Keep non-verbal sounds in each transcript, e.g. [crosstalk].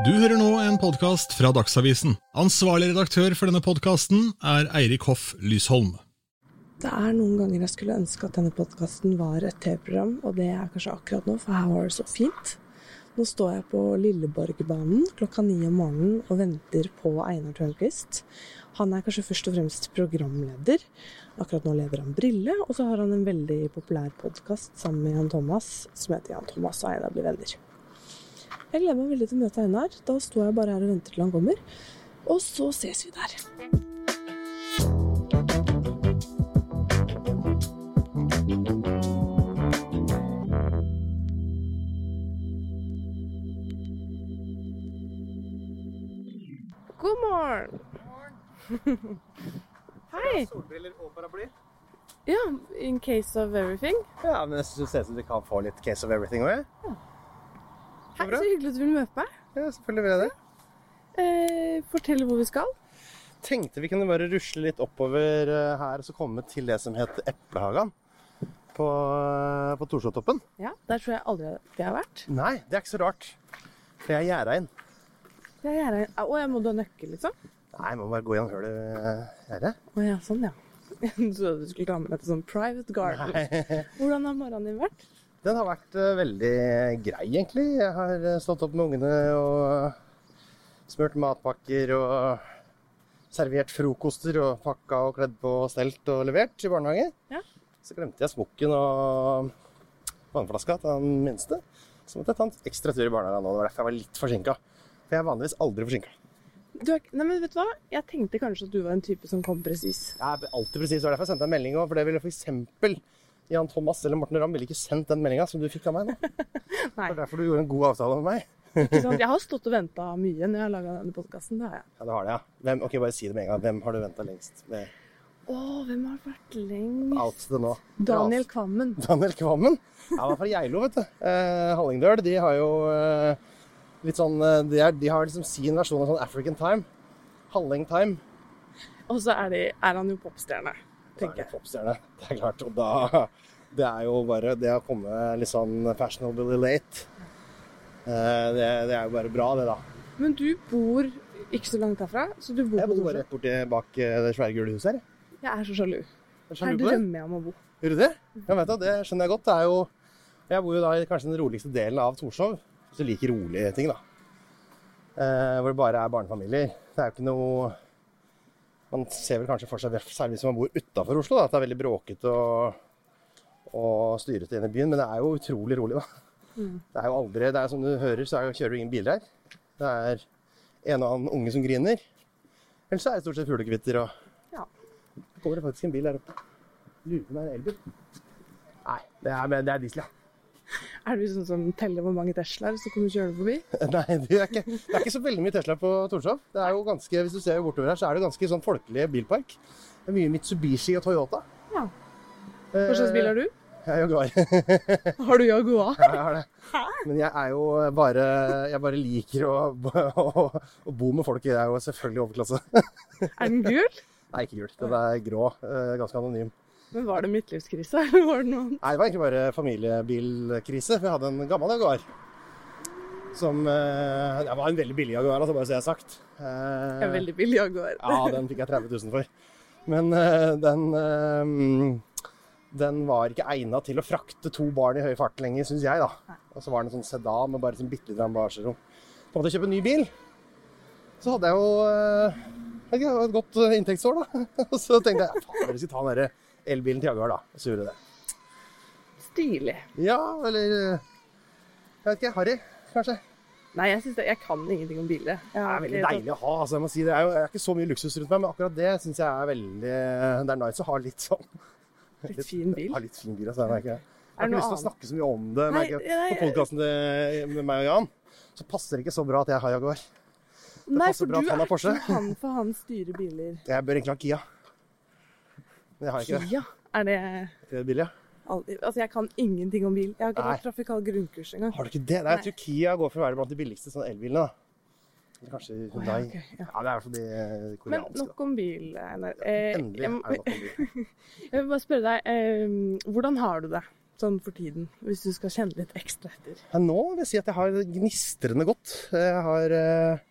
Du hører nå en podkast fra Dagsavisen. Ansvarlig redaktør for denne podkasten er Eirik Hoff Lysholm. Det er noen ganger jeg skulle ønske at denne podkasten var et TV-program, og det er kanskje akkurat nå, for her var det så fint. Nå står jeg på Lilleborgbanen klokka ni om morgenen og venter på Einar Tørnquist. Han er kanskje først og fremst programleder. Akkurat nå leder han Brille, og så har han en veldig populær podkast sammen med Jan Thomas som heter Jan Thomas og Einar blir venner. Jeg gleder meg veldig til å møte Einar. Da står jeg bare her og venter til han kommer. Og så ses vi der. God morgen! God morgen. Hei! Solbriller og paraply. Ja, in case of everything. Ja, men jeg synes det ser ut som vi kan få litt case of everything òg. Hei, så hyggelig at du vil møte meg. Ja, selvfølgelig vil jeg det. Eh, fortell hvor vi skal. Tenkte vi kunne bare rusle litt oppover eh, her og så komme til det som heter Eplehagan på, eh, på Torsåtoppen. Ja, Der tror jeg aldri vi har vært. Nei, det er ikke så rart. For jeg er gjerda inn. Det er gjerne... Å, jeg må du ha nøkkel, liksom? Nei, jeg må bare gå gjennom hullet i gjerdet. Å ja, sånn, ja. [laughs] Jeg trodde du skulle ta med deg til sånn private garden. Hvordan har morgenen din vært? Den har vært eh, veldig grei, egentlig. Jeg har eh, stått opp med ungene og smurt matpakker og servert frokoster og pakka og kledd på og stelt og levert i barnehage. Ja. Så glemte jeg smokken og vannflaska til den minste. Så måtte jeg ta en ekstra tur i barnehagen nå. Det var derfor jeg var litt forsinka. For jeg er vanligvis aldri forsinka. Du. Nei, men vet du hva? Jeg tenkte kanskje at du var en type som kom presis. Jeg er alltid presis. Det var derfor jeg sendte en melding òg. For det ville f.eks. Jan Thomas eller Morten Ramm ville ikke sendt den meldinga som du fikk av meg nå. [laughs] Det er derfor du gjorde en god avtale med meg. ikke sant? Jeg [laughs] har stått og venta mye når jeg har laga denne podkasten. Det har jeg. Ja, det har det, ja. Hvem, ok, Bare si det med en gang. Hvem har du venta lengst med Å, hvem har vært lengst? out nå? Daniel Kvammen. [laughs] Daniel Kvammen? Ja, han er fra Geilo, vet du. Eh, Hallingdøl. De har jo eh, litt sånn eh, de, er, de har liksom sin versjon av sånn African time. Halling time. Og så er, de, er han jo popstjerne, er tenker jeg. popstjerne. Det er klart. Og da Det er jo bare det å komme litt sånn fashionably late. Eh, det, det er jo bare bra, det, da. Men du bor ikke så langt herfra, så du bor Jeg bor bare rett borti bak eh, det svære gule huset her. Jeg er så sjalu. Er sjalu Her drømmer jeg om å bo. Gjør du det? Ja, vet du, det skjønner jeg godt. Det er jo, jeg bor jo da i kanskje den roligste delen av Torshov, hvis du liker rolige ting, da. Eh, hvor det bare er barnefamilier. Det er jo ikke noe Man ser vel kanskje for seg, særlig hvis man bor utafor Oslo, da, at det er veldig bråkete og, og styrete inne i byen. Men det er jo utrolig rolig, da. Mm. Det er jo aldri det er Som du hører, så er, kjører du ingen biler her. Det er en og annen unge som griner. Ellers så er det stort sett fuglekvitter og Ja. Det kommer det faktisk en bil der oppe. Lurer på om det er en elbil. Nei, det er, men det er diesel, ja. Er du sånn som teller hvor mange Teslaer som kommer kjørende forbi? [laughs] Nei, det er, ikke, det er ikke så veldig mye Tesla på Torshov. Det er jo ganske, Hvis du ser bortover her, så er det ganske sånn folkelig bilpark. Det er mye Mitsubishi og Toyota. Ja. Hva slags bil har du? Jeg er Jaguar. [laughs] Har du Jaguar? Ja, jeg har det. Men jeg er jo bare Jeg bare liker å, å, å bo med folk. Jeg er jo selvfølgelig overklasse. Er den gul? [laughs] Nei, ikke gul. Den er grå. eh, Ganske anonym. Men var det midtlivskrise, [laughs] var det noe? Nei, det var egentlig bare familiebilkrise. For jeg hadde en gammel Jaguar. Som eh, Det var en veldig billig Jaguar, altså, bare så jeg har sagt. Eh, En veldig billig Jaguar. Ja, den fikk jeg 30 000 for. Men eh, den eh, Den var ikke egna til å frakte to barn i høy fart lenger, syns jeg, da. Og så var den en sånn sedan med bare sånn bitte lite bagasjerom. På en måte kjøpe en ny bil. Så hadde jeg jo eh, jeg et godt inntektsår, da. [laughs] Og så tenkte jeg faen, dere skal ta den elbilen til Jaguar, da. Så gjorde jeg det. Stilig. Ja, eller eh, Jeg vet ikke. Harry, kanskje. Nei, jeg, det, jeg kan ingenting om biler. Jeg Det er veldig deilig å ha. altså jeg må si Det er jo det er ikke så mye luksus rundt meg, men akkurat det syns jeg er veldig Det er nice å ha litt sånn Litt fin bil. Ja, litt fin bil, altså. Jeg, merker det. jeg har ikke lyst til å snakke så mye om det Nei, nei, på podkasten med meg og Jan. Så passer det ikke så bra at jeg har Jaguar. Nei, passer bra du at han har Porsche. han, for han styrer biler. Jeg bør egentlig ha Kia. Jeg har ikke det. Kia? Er det Er det billig, ja? aldri Altså, jeg kan ingenting om bil. Jeg har ikke Nei. tatt trafikal grunnkurs engang. Har du ikke det? Nei, jeg tror Kia går for å være blant de billigste sånn elbilene. da. Eller kanskje Å, ja, Hyundai. ja. Ja, det er i hvert fall de Men nok om bil, Einar. Eh, Endelig er det nok om bil. [laughs] jeg vil bare spørre deg, eh, hvordan har du det sånn for tiden, hvis du skal kjenne litt ekstra etter? Ja, nå vil jeg si at jeg har gnistrende godt. Jeg har eh,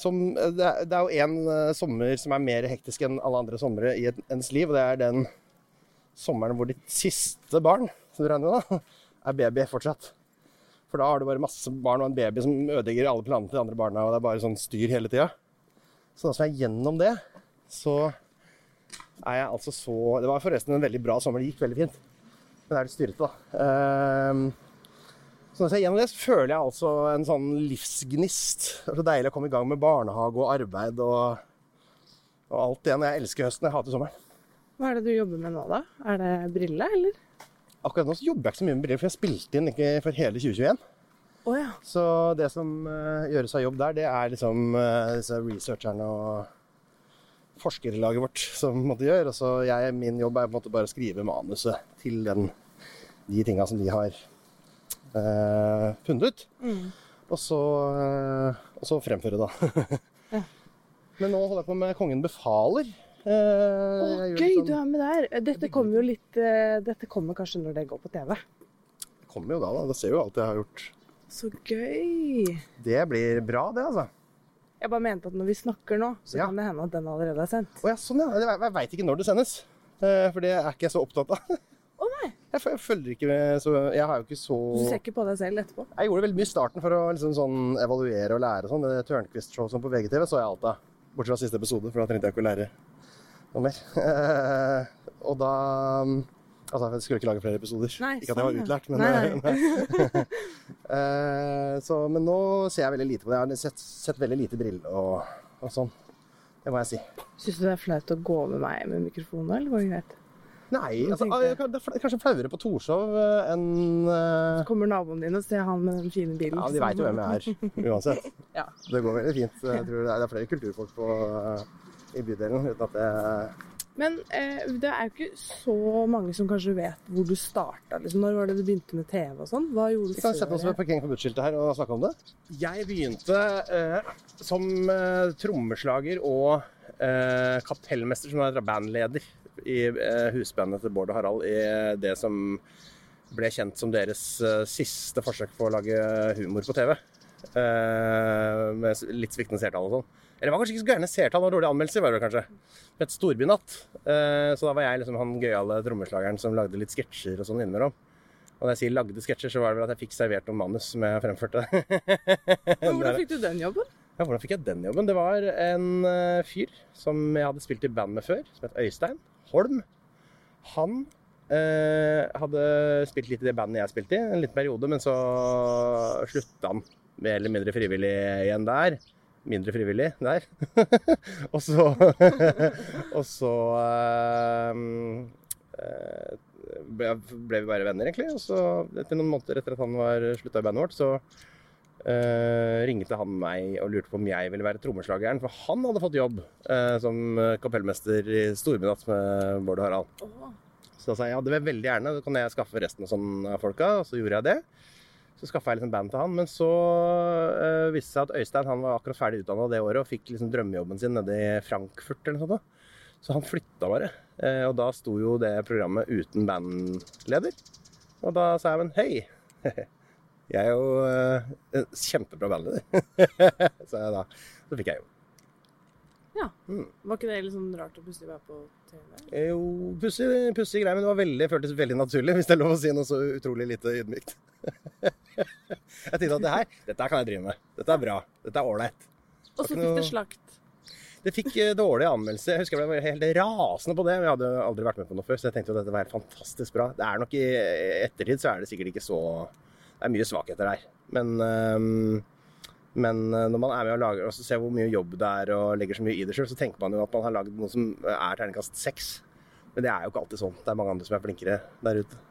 som, det, er, det er jo én eh, sommer som er mer hektisk enn alle andre somre i ens liv, og det er den sommeren hvor ditt siste barn, som du regner med, da, [laughs] er baby fortsatt. For da har du bare masse barn og en baby som ødelegger alle planene til de andre barna, og det er bare sånn styr hele tida. Så da som jeg er gjennom det, så er jeg altså så Det var forresten en veldig bra sommer, det gikk veldig fint. Men det er litt styrete, da. Ehm, så når jeg gjennom det, så føler jeg altså en sånn livsgnist. Det er så deilig å komme i gang med barnehage og arbeid og, og alt det. Jeg elsker høsten, jeg hater sommeren. Hva er det du jobber med nå, da? Er det brille, eller? Akkurat nå så jobber jeg ikke så mye med briller, for jeg spilte inn ikke for hele 2021. Oh, ja. Så det som uh, gjøres av jobb der, det er liksom uh, disse researcherne og forskerlaget vårt som måtte gjøre. Og så jeg, min jobb er på en måte bare å skrive manuset til den, de tinga som de har eh, funnet ut. Mm. Og så, eh, og så fremføre, da. [laughs] Ja. Men nå holder jeg på med Kongen befaler. Eh, Å, jeg gjør gøy, sånn... du sånn- er med der. Dette kommer jo litt eh, Dette kommer kanskje når det går på TV. Det kommer jo da, da. Da ser jo alt jeg har gjort. Så gøy. Det blir bra, det, altså. Jeg bare mente at når vi snakker nå, så Ja. kan det hende at den allerede er sendt. Å ja, sånn ja. Jeg, jeg veit ikke når det sendes. Eh, For det er ikke jeg så opptatt av. [laughs] Nei. Jeg, jeg følger ikke med, så Jeg har jo ikke så Du ser ikke på deg selv etterpå? Jeg gjorde veldig mye i starten for å liksom sånn evaluere og lære og sånn. Det Tørnquist-showet som på VGTV så jeg alt av. Bortsett fra siste episode, for da trengte jeg ikke å lære noe mer. Eh, [laughs] og da Altså, jeg skulle ikke lage flere episoder. Nei, ikke at jeg var sånn, utlært, men Nei, [laughs] Eh, så, Men nå ser jeg veldig lite på det. Jeg har sett, sett veldig lite briller og, og sånn. Det må jeg si. Syns du det er flaut å gå med meg med mikrofon nå, eller går det greit? Nei, altså, tenkte det er kanskje flauere på Torshov eh, enn uh... Så kommer naboen din og ser han med den fine bilen. Ja, de veit jo hvem jeg er [laughs] uansett. Ja. Det går veldig fint. Jeg tror det er, er flere kulturfolk på, eh, i bydelen uten at det Men eh, det er jo ikke så mange som kanskje vet hvor du starta. Liksom. Når var det du begynte med TV og sånn? Hva gjorde Vi du kan sette oss ved før? parkering forbudt-skiltet her og snakke om det. Jeg begynte eh, som eh, trommeslager og eh, kapellmester, som er bandleder i eh, husbandet til Bård og Harald, i det som ble kjent som deres eh, siste forsøk på å lage humor på TV. Eh, med litt sviktende seertall og sånn. Eller det var kanskje ikke så gærne seertall, det var dårlige anmeldelser, var det kanskje. Det het Storbynatt. Eh, så da var jeg liksom han gøyale trommeslageren som lagde litt sketsjer og sånn innimellom. Og når jeg sier lagde sketsjer, så var det vel at jeg fikk servert noen manus som jeg fremførte. [laughs] Hvordan fikk du den jobben? Ja, hvordan fikk jeg den jobben? Det var en eh, fyr som jeg hadde spilt i band med før, som het Øystein Holm. Han eh, hadde spilt litt i det bandet jeg spilte i, en liten periode, men så slutta han mer eller mindre frivillig igjen der. Mindre frivillig der. [laughs] og så [laughs] Og så eh, eh, ble, vi bare venner, egentlig. Og så, etter noen måneder etter at han var slutta i bandet vårt, så eh, ringte han meg og lurte på om jeg ville være trommeslageren. For han hadde fått jobb uh, som kapellmester i Storbynatt med Bård og Harald. Så da sa jeg ja, det vil jeg veldig gjerne. Da kan jeg skaffe resten av sånn folka. Og så gjorde jeg det. Så skaffa jeg liksom band til han. Men så uh, viste det seg at Øystein han var akkurat ferdig utdanna det året og fikk liksom drømmejobben sin nede i Frankfurt eller noe sånt. Så han flytta bare. Og da sto jo det programmet uten bandleder. Og da sa jeg men hei. [laughs] Jeg er jo eh, en kjempebra bandleder. [laughs] sa jeg da. Så fikk jeg jo. Ja. Mm. Var ikke det litt sånn rart å plutselig være på TV? Eh, Jo, pussig, greie, men det var veldig, føltes veldig naturlig, hvis det er lov å si noe så utrolig lite ydmykt. [laughs] jeg tenkte at det her, dette her kan jeg drive med. Dette er bra. Dette er ålreit. Og så fikk fikk det slakt. Det fikk dårlig dårlige anmeldelser. Jeg husker jeg ble helt rasende på det. Jeg hadde aldri vært med på noe før, så jeg tenkte at dette var helt fantastisk bra. Det er nok i ettertid så er det sikkert ikke så Det er mye svakheter der. Men, øhm, men øh, når man er med og lager og ser hvor mye jobb det er og legger så mye i det sjøl, så tenker man jo at man har lagd noe som er terningkast seks. Men det er jo ikke alltid sånn. Det er mange andre som er flinkere der ute.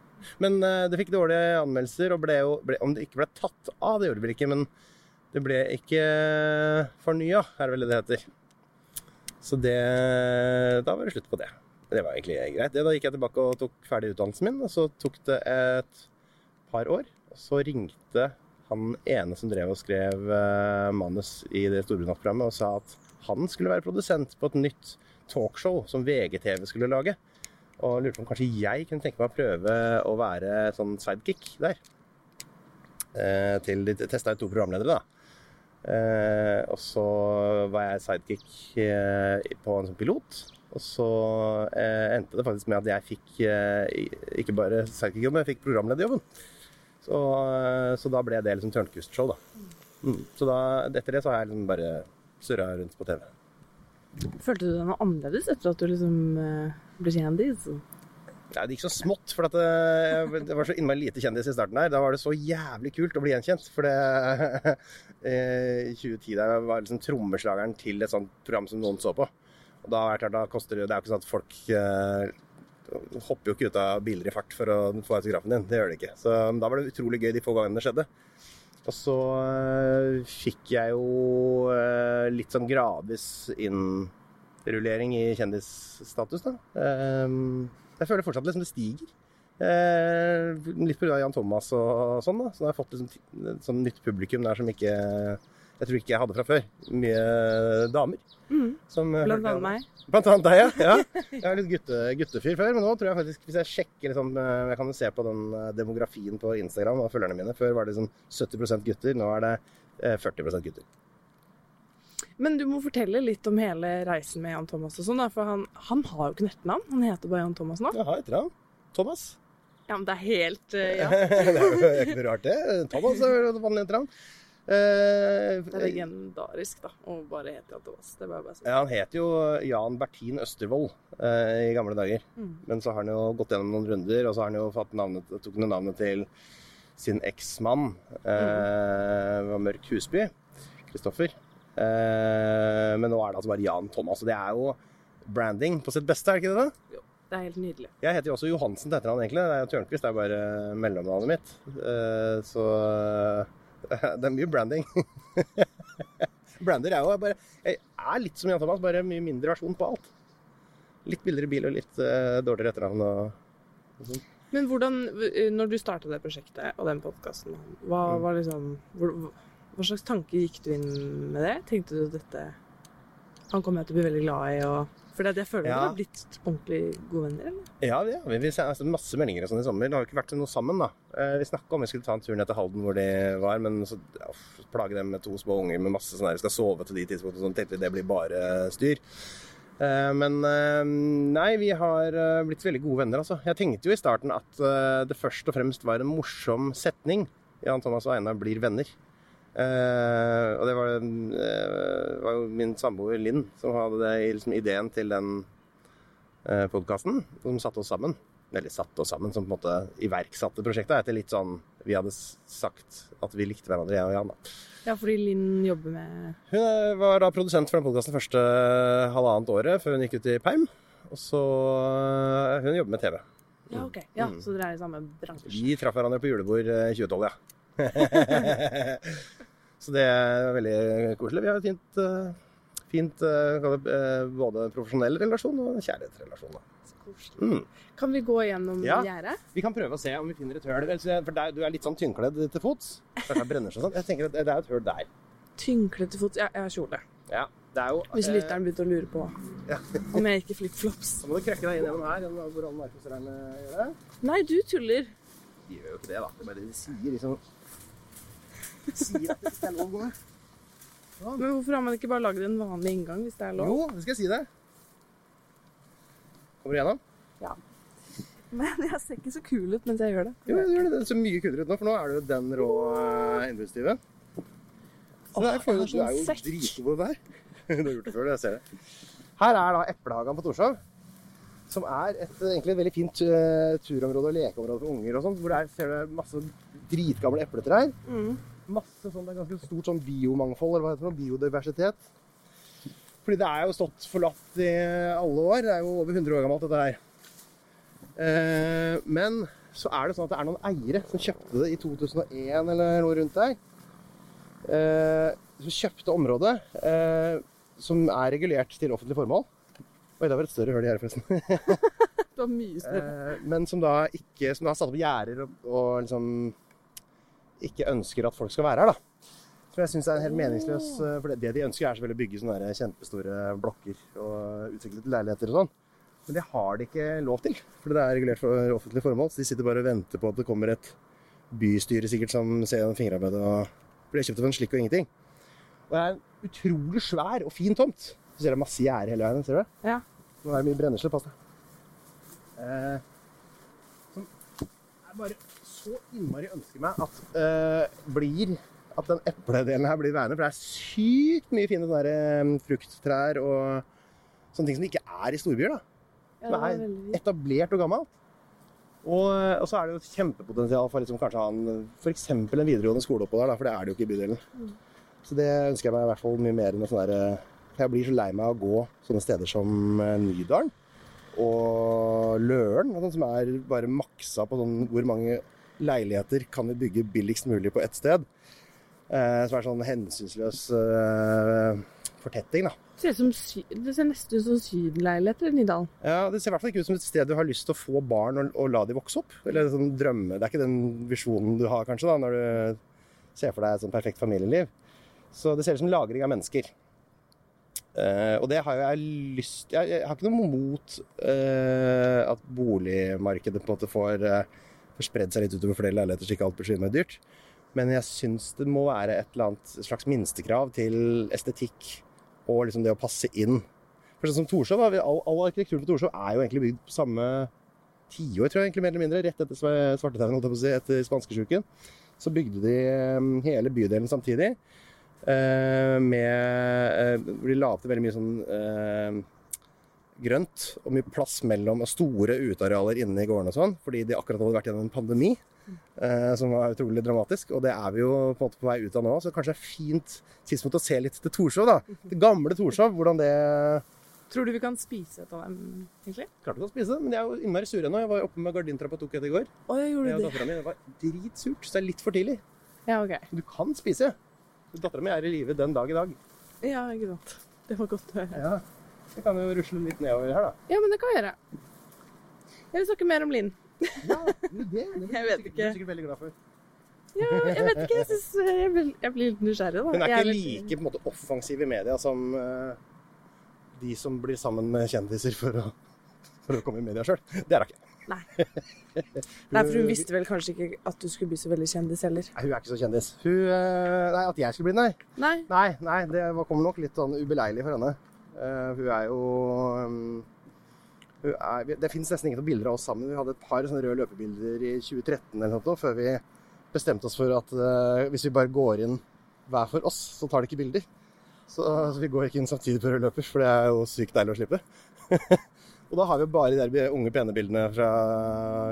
Men øh, det fikk dårlige anmeldelser, og ble jo ble, Om det ikke ble tatt av, det gjorde det vel ikke, men det ble ikke fornya, er det vel det det heter. Så det, da var det slutt på det. Det var egentlig greit. Da gikk jeg tilbake og tok ferdig utdannelsen min, og så tok det et par år. Så ringte han ene som drev og skrev eh, manus i det Storbritannia-programmet, og sa at han skulle være produsent på et nytt talkshow som VGTV skulle lage. Og lurte på om kanskje jeg kunne tenke meg å prøve å være sånn sidekick der. Eh, til de testa ut to programledere, da. Eh, og så var jeg sidekick eh, på en sånn pilot. Og så eh, endte det faktisk med at jeg fikk eh, ikke bare sidekick-jobben, jeg fikk programlederjobben. Så, eh, så da ble det liksom Tørnquist-show, da. Mm. Så da, etter det så har jeg liksom bare surra rundt på TV. Følte du deg noe annerledes etter at du liksom eh, ble kjendis? Ja, det gikk så smått, for at det, det var så innmari lite kjendis i starten her. Da var det så jævlig kult å bli gjenkjent. For det [laughs] I 2010 der var liksom trommeslageren til et sånt program som noen så på. Og da, er det klart, da koster det Det er jo ikke sånn at folk eh, hopper jo ikke ut av biler i fart for å få autografen din. Det gjør de ikke. Så da var det utrolig gøy de få gangene det skjedde. Og så øh, fikk jeg jo øh, litt sånn gradvis innrullering i kjendisstatus, da. Um, jeg føler fortsatt liksom det stiger. Uh, litt pga. Jan Thomas og sånn, da. Så da har jeg fått liksom, sånn nytt publikum der som ikke jeg tror ikke jeg hadde fra før. Mye damer. Mm. Som, øh, Blant annet meg. Blant annet deg, ja. [laughs] ja. Jeg er litt gutte, guttefyr før, men nå tror jeg faktisk, hvis jeg sjekker liksom, eh, Jeg kan jo se på den eh, demografien på Instagram og følgerne mine. Før var det liksom 70% gutter, nå er det eh, 40% gutter. Men du må fortelle litt om hele reisen med Jan Thomas og sånn, for han, han har jo ikke etternavn. Han heter bare Jan Thomas nå. Jeg har etternavn. Thomas. Ja, men det er helt uh, Ja, [laughs] det er jo ikke noe rart, det. Thomas er vanlig etternavn. Eh, det er legendarisk, da, å bare hete Jan Thomas. Det bare si. ja, han het jo Jan Bertin Østervold eh, i gamle dager. Mm. Men så har han jo gått gjennom noen runder, og så har han jo fått navnet, tok han navnet til sin eksmann, eh, var Mørk Husby, Kristoffer. Eh, men nå er det altså bare Jan Thomas, og det er jo branding på sitt beste, er det ikke det? da? Jo. Det er helt nydelig. Jeg heter jo også Johansen til etternavn, egentlig. Det er jo Tørnquist, det er bare mellomnavnet mitt. Eh, så [laughs] det er mye branding. [laughs] Brander er jo bare Jeg er litt som Jan Thomas, bare mye mindre versjon på alt. Litt billigere bil og litt uh, dårligere etternavn og, og sånn. Men hvordan, eh, når du starta det prosjektet og den podkasten, hva Mm. var liksom hvor, Hva slags tanke gikk du inn med det? Tenkte du at dette Han kommer jeg til å bli veldig glad i, og For jeg føler Ja. dere har blitt ordentlig gode venner, eller? Ja, det har vi. Vi har altså, masse meldinger og sånn i sommer. Det har jo ikke vært noe sammen, da. Eh, Vi snakka om vi skulle ta en tur ned til Halden hvor de var, men så ja, plage dem med to små unger med masse sånn der, skal sove til de tidspunktene, sånn tenkte vi det blir bare styr. Eh, Men eh, nei, vi har blitt veldig gode venner, altså. Jeg tenkte jo i starten at det først og fremst var en morsom setning. Jan Thomas og Einar blir venner. Eh, og det var, uh, var jo min samboer Linn som hadde det, liksom, ideen til den uh, podkasten, som satte oss sammen. Eller satte oss sammen, som på en måte iverksatte prosjektet. Etter litt sånn Vi hadde sagt at vi likte hverandre, jeg og Jan. da. Ja, fordi Linn jobber med Hun eh, var da produsent for den podkasten første halvannet året før hun gikk ut i perm. Og så eh, Hun jobber med TV. Ja, ok. Ja, Mm. Så dere er i samme bransje? Vi traff hverandre på julebord i 2012, ja. [laughs] så det er veldig koselig. Vi har et fint, eh, fint eh, eh, både profesjonell relasjon og kjærlighetsrelasjon. Så koselig. Mm. Kan vi gå gjennom Ja. gjerdet? Vi kan prøve å se om vi finner et høl. For der, du er litt sånn tynnkledd til fots. Det brenner seg sånn. Jeg tenker at det er et høl der. Tynnkledd til fots. Ja, jeg har kjole. Ja, det jo Hvis lytteren begynte å lure på Ja. om jeg gikk i flipflops. Så må du krekke deg inn gjennom her, gjennom hvor alle narkoserne gjør det. Nei, du tuller. De gjør jo ikke det, da. Det er bare det de sier, liksom. Sier at det ikke er lov å gå med. Men hvorfor har man ikke bare laget en vanlig inngang hvis det er lov? Jo, det skal jeg si deg. Kommer du gjennom? Ja. Men jeg ser ikke så kul ut mens jeg gjør det. Jo, det gjør det. Det ser mye kulere ut nå, for nå er det jo den rå uh, innbruddstyven. Så Åh, er, for, du, det er er jo sånn dritgod der. [laughs] du har gjort det før, jeg ser det. Her er da Eplehagen på Torshov. Som er et, egentlig et veldig fint uh, turområde og lekeområde for unger. og sånt, Hvor der ser du masse dritgamle epletrær. Mm. Masse sånn, Det er ganske stort sånn biomangfold, eller hva heter det, biodiversitet. Fordi det er jo stått forlatt i alle år. Det er jo over 100 år gammelt, dette her. Eh, men så er det sånn at det er noen eiere som kjøpte det i 2001 eller noe rundt der. Eh, som kjøpte området eh, som er regulert til offentlig formål. Oi, det var et større høl i gjerdet, forresten. [laughs] Det var mye større. Eh, men som da ikke Som da har satt opp gjerder og, og liksom ikke ønsker at folk skal være her, da. Som jeg syns er helt meningsløs. eh, For det, det de ønsker, er selvfølgelig å bygge sånne kjempestore blokker og utvikle til leiligheter og sånn. Men det har de ikke lov til, for det er regulert for offentlig formål. Så de sitter bare og venter på at det kommer et bystyre sikkert som ser gjennom fingrene og blir kjøpt for en slikk og ingenting. Og det er en utrolig svær og fin tomt. Så ser jeg masse gjerde hele veien. Ser du det? Ja. Nå er det mye brennesle. Pass deg. Eh, sånn. Det er bare så innmari ønsker meg at uh, blir at den epledelen her blir værende. For det er sykt mye fine sånne der, um, frukttrær og sånne ting som ikke er i storbyer. da. Som det er etablert og gammelt. Og, og så er det jo et kjempepotensial for liksom kanskje å ha en, eksempel en videregående skole oppå der, da, for det er det jo ikke i bydelen. Mm. Så det ønsker jeg meg i hvert fall mye mer enn sånn eh, For jeg blir så lei meg av å gå sånne steder som Nydalen og Løren, og sånn som er bare maksa på sånn hvor mange leiligheter kan vi bygge billigst mulig på ett sted. Eh, som er sånn hensynsløs eh, fortetting, da. Det ser, som sy det ser nesten ut som sydenleiligheter i Nydalen. Ja, Det ser i hvert fall ikke ut som et sted du har lyst til å få barn og, og la de vokse opp. Eller sånn drømme. Det er ikke den visjonen du har kanskje da, når du ser for deg et sånn perfekt familieliv. Så det ser ut som lagring av mennesker. Eh, og det har jo jeg lyst Jeg, jeg har ikke noe mot eh, at boligmarkedet på en måte får, eh, får spredd seg litt utover flere leiligheter, så ikke alt blir så dyrt. Men jeg syns det må være et eller annet slags minstekrav til estetikk og liksom det å passe inn. For sånn som Torshov, all, all arkitekturen på Torshov er jo egentlig bygd på samme tiår, tror jeg, egentlig mer eller mindre. Rett etter svartedauden, holdt si, etter spanskesjuken. Så bygde de eh, hele bydelen samtidig. eh, med eh, hvor De la opp til veldig mye sånn eh, grønt og mye plass mellom og store utearealer inne i gårdene og sånn, fordi de akkurat hadde vært gjennom en pandemi. eh, som var utrolig dramatisk, og det er vi jo på en måte på vei ut av nå. Så kanskje det er fint tidspunkt å se litt til Torshov, da. Det gamle Torshov, hvordan det Tror du vi kan spise et av dem, egentlig? Klart vi kan spise det, men de er jo innmari sure ennå. Jeg var oppe med gardintrappa og tok et i går. Å, jeg Jeg gjorde og det. Min. Det var dritsurt, så det er litt for tidlig. Ja, ok. Du kan spise. Dattera mi er i live den dag i dag. Ja, ikke sant. Det var godt å høre. Ja. Jeg kan jo rusle litt nedover her, da. Ja, men det kan jeg gjøre. Jeg vil snakke mer om Linn. Ja, det, det, [laughs] Jeg vet Du ikke. er sikkert veldig glad for. Ja, jeg vet ikke. Jeg, synes, jeg, blir, jeg blir litt nysgjerrig, da. Hun er ikke ikke litt- like på en måte, offensiv i media som uh, de som blir sammen med kjendiser for å, for å komme i media sjøl. Det er hun ikke. Nei. Nei, for hun visste vel kanskje ikke at du skulle bli så veldig kjendis heller. Nei, hun er ikke så kjendis. Hun, uh, nei, At jeg skulle bli det, nei. Nei. Nei, nei, det var- kommer nok litt sånn ubeleilig for henne. Eh, hun er jo um, hun er, Det fins nesten ingen bilder av oss sammen. Vi hadde et par sånne røde løpebilder i 2013 eller noe, før vi bestemte oss for at eh, hvis vi bare går inn hver for oss, så tar de ikke bilder. Så, så vi går ikke inn samtidig på rød løper, for det er jo sykt deilig å slippe. [laughs] og da har vi jo bare de der unge, pene bildene fra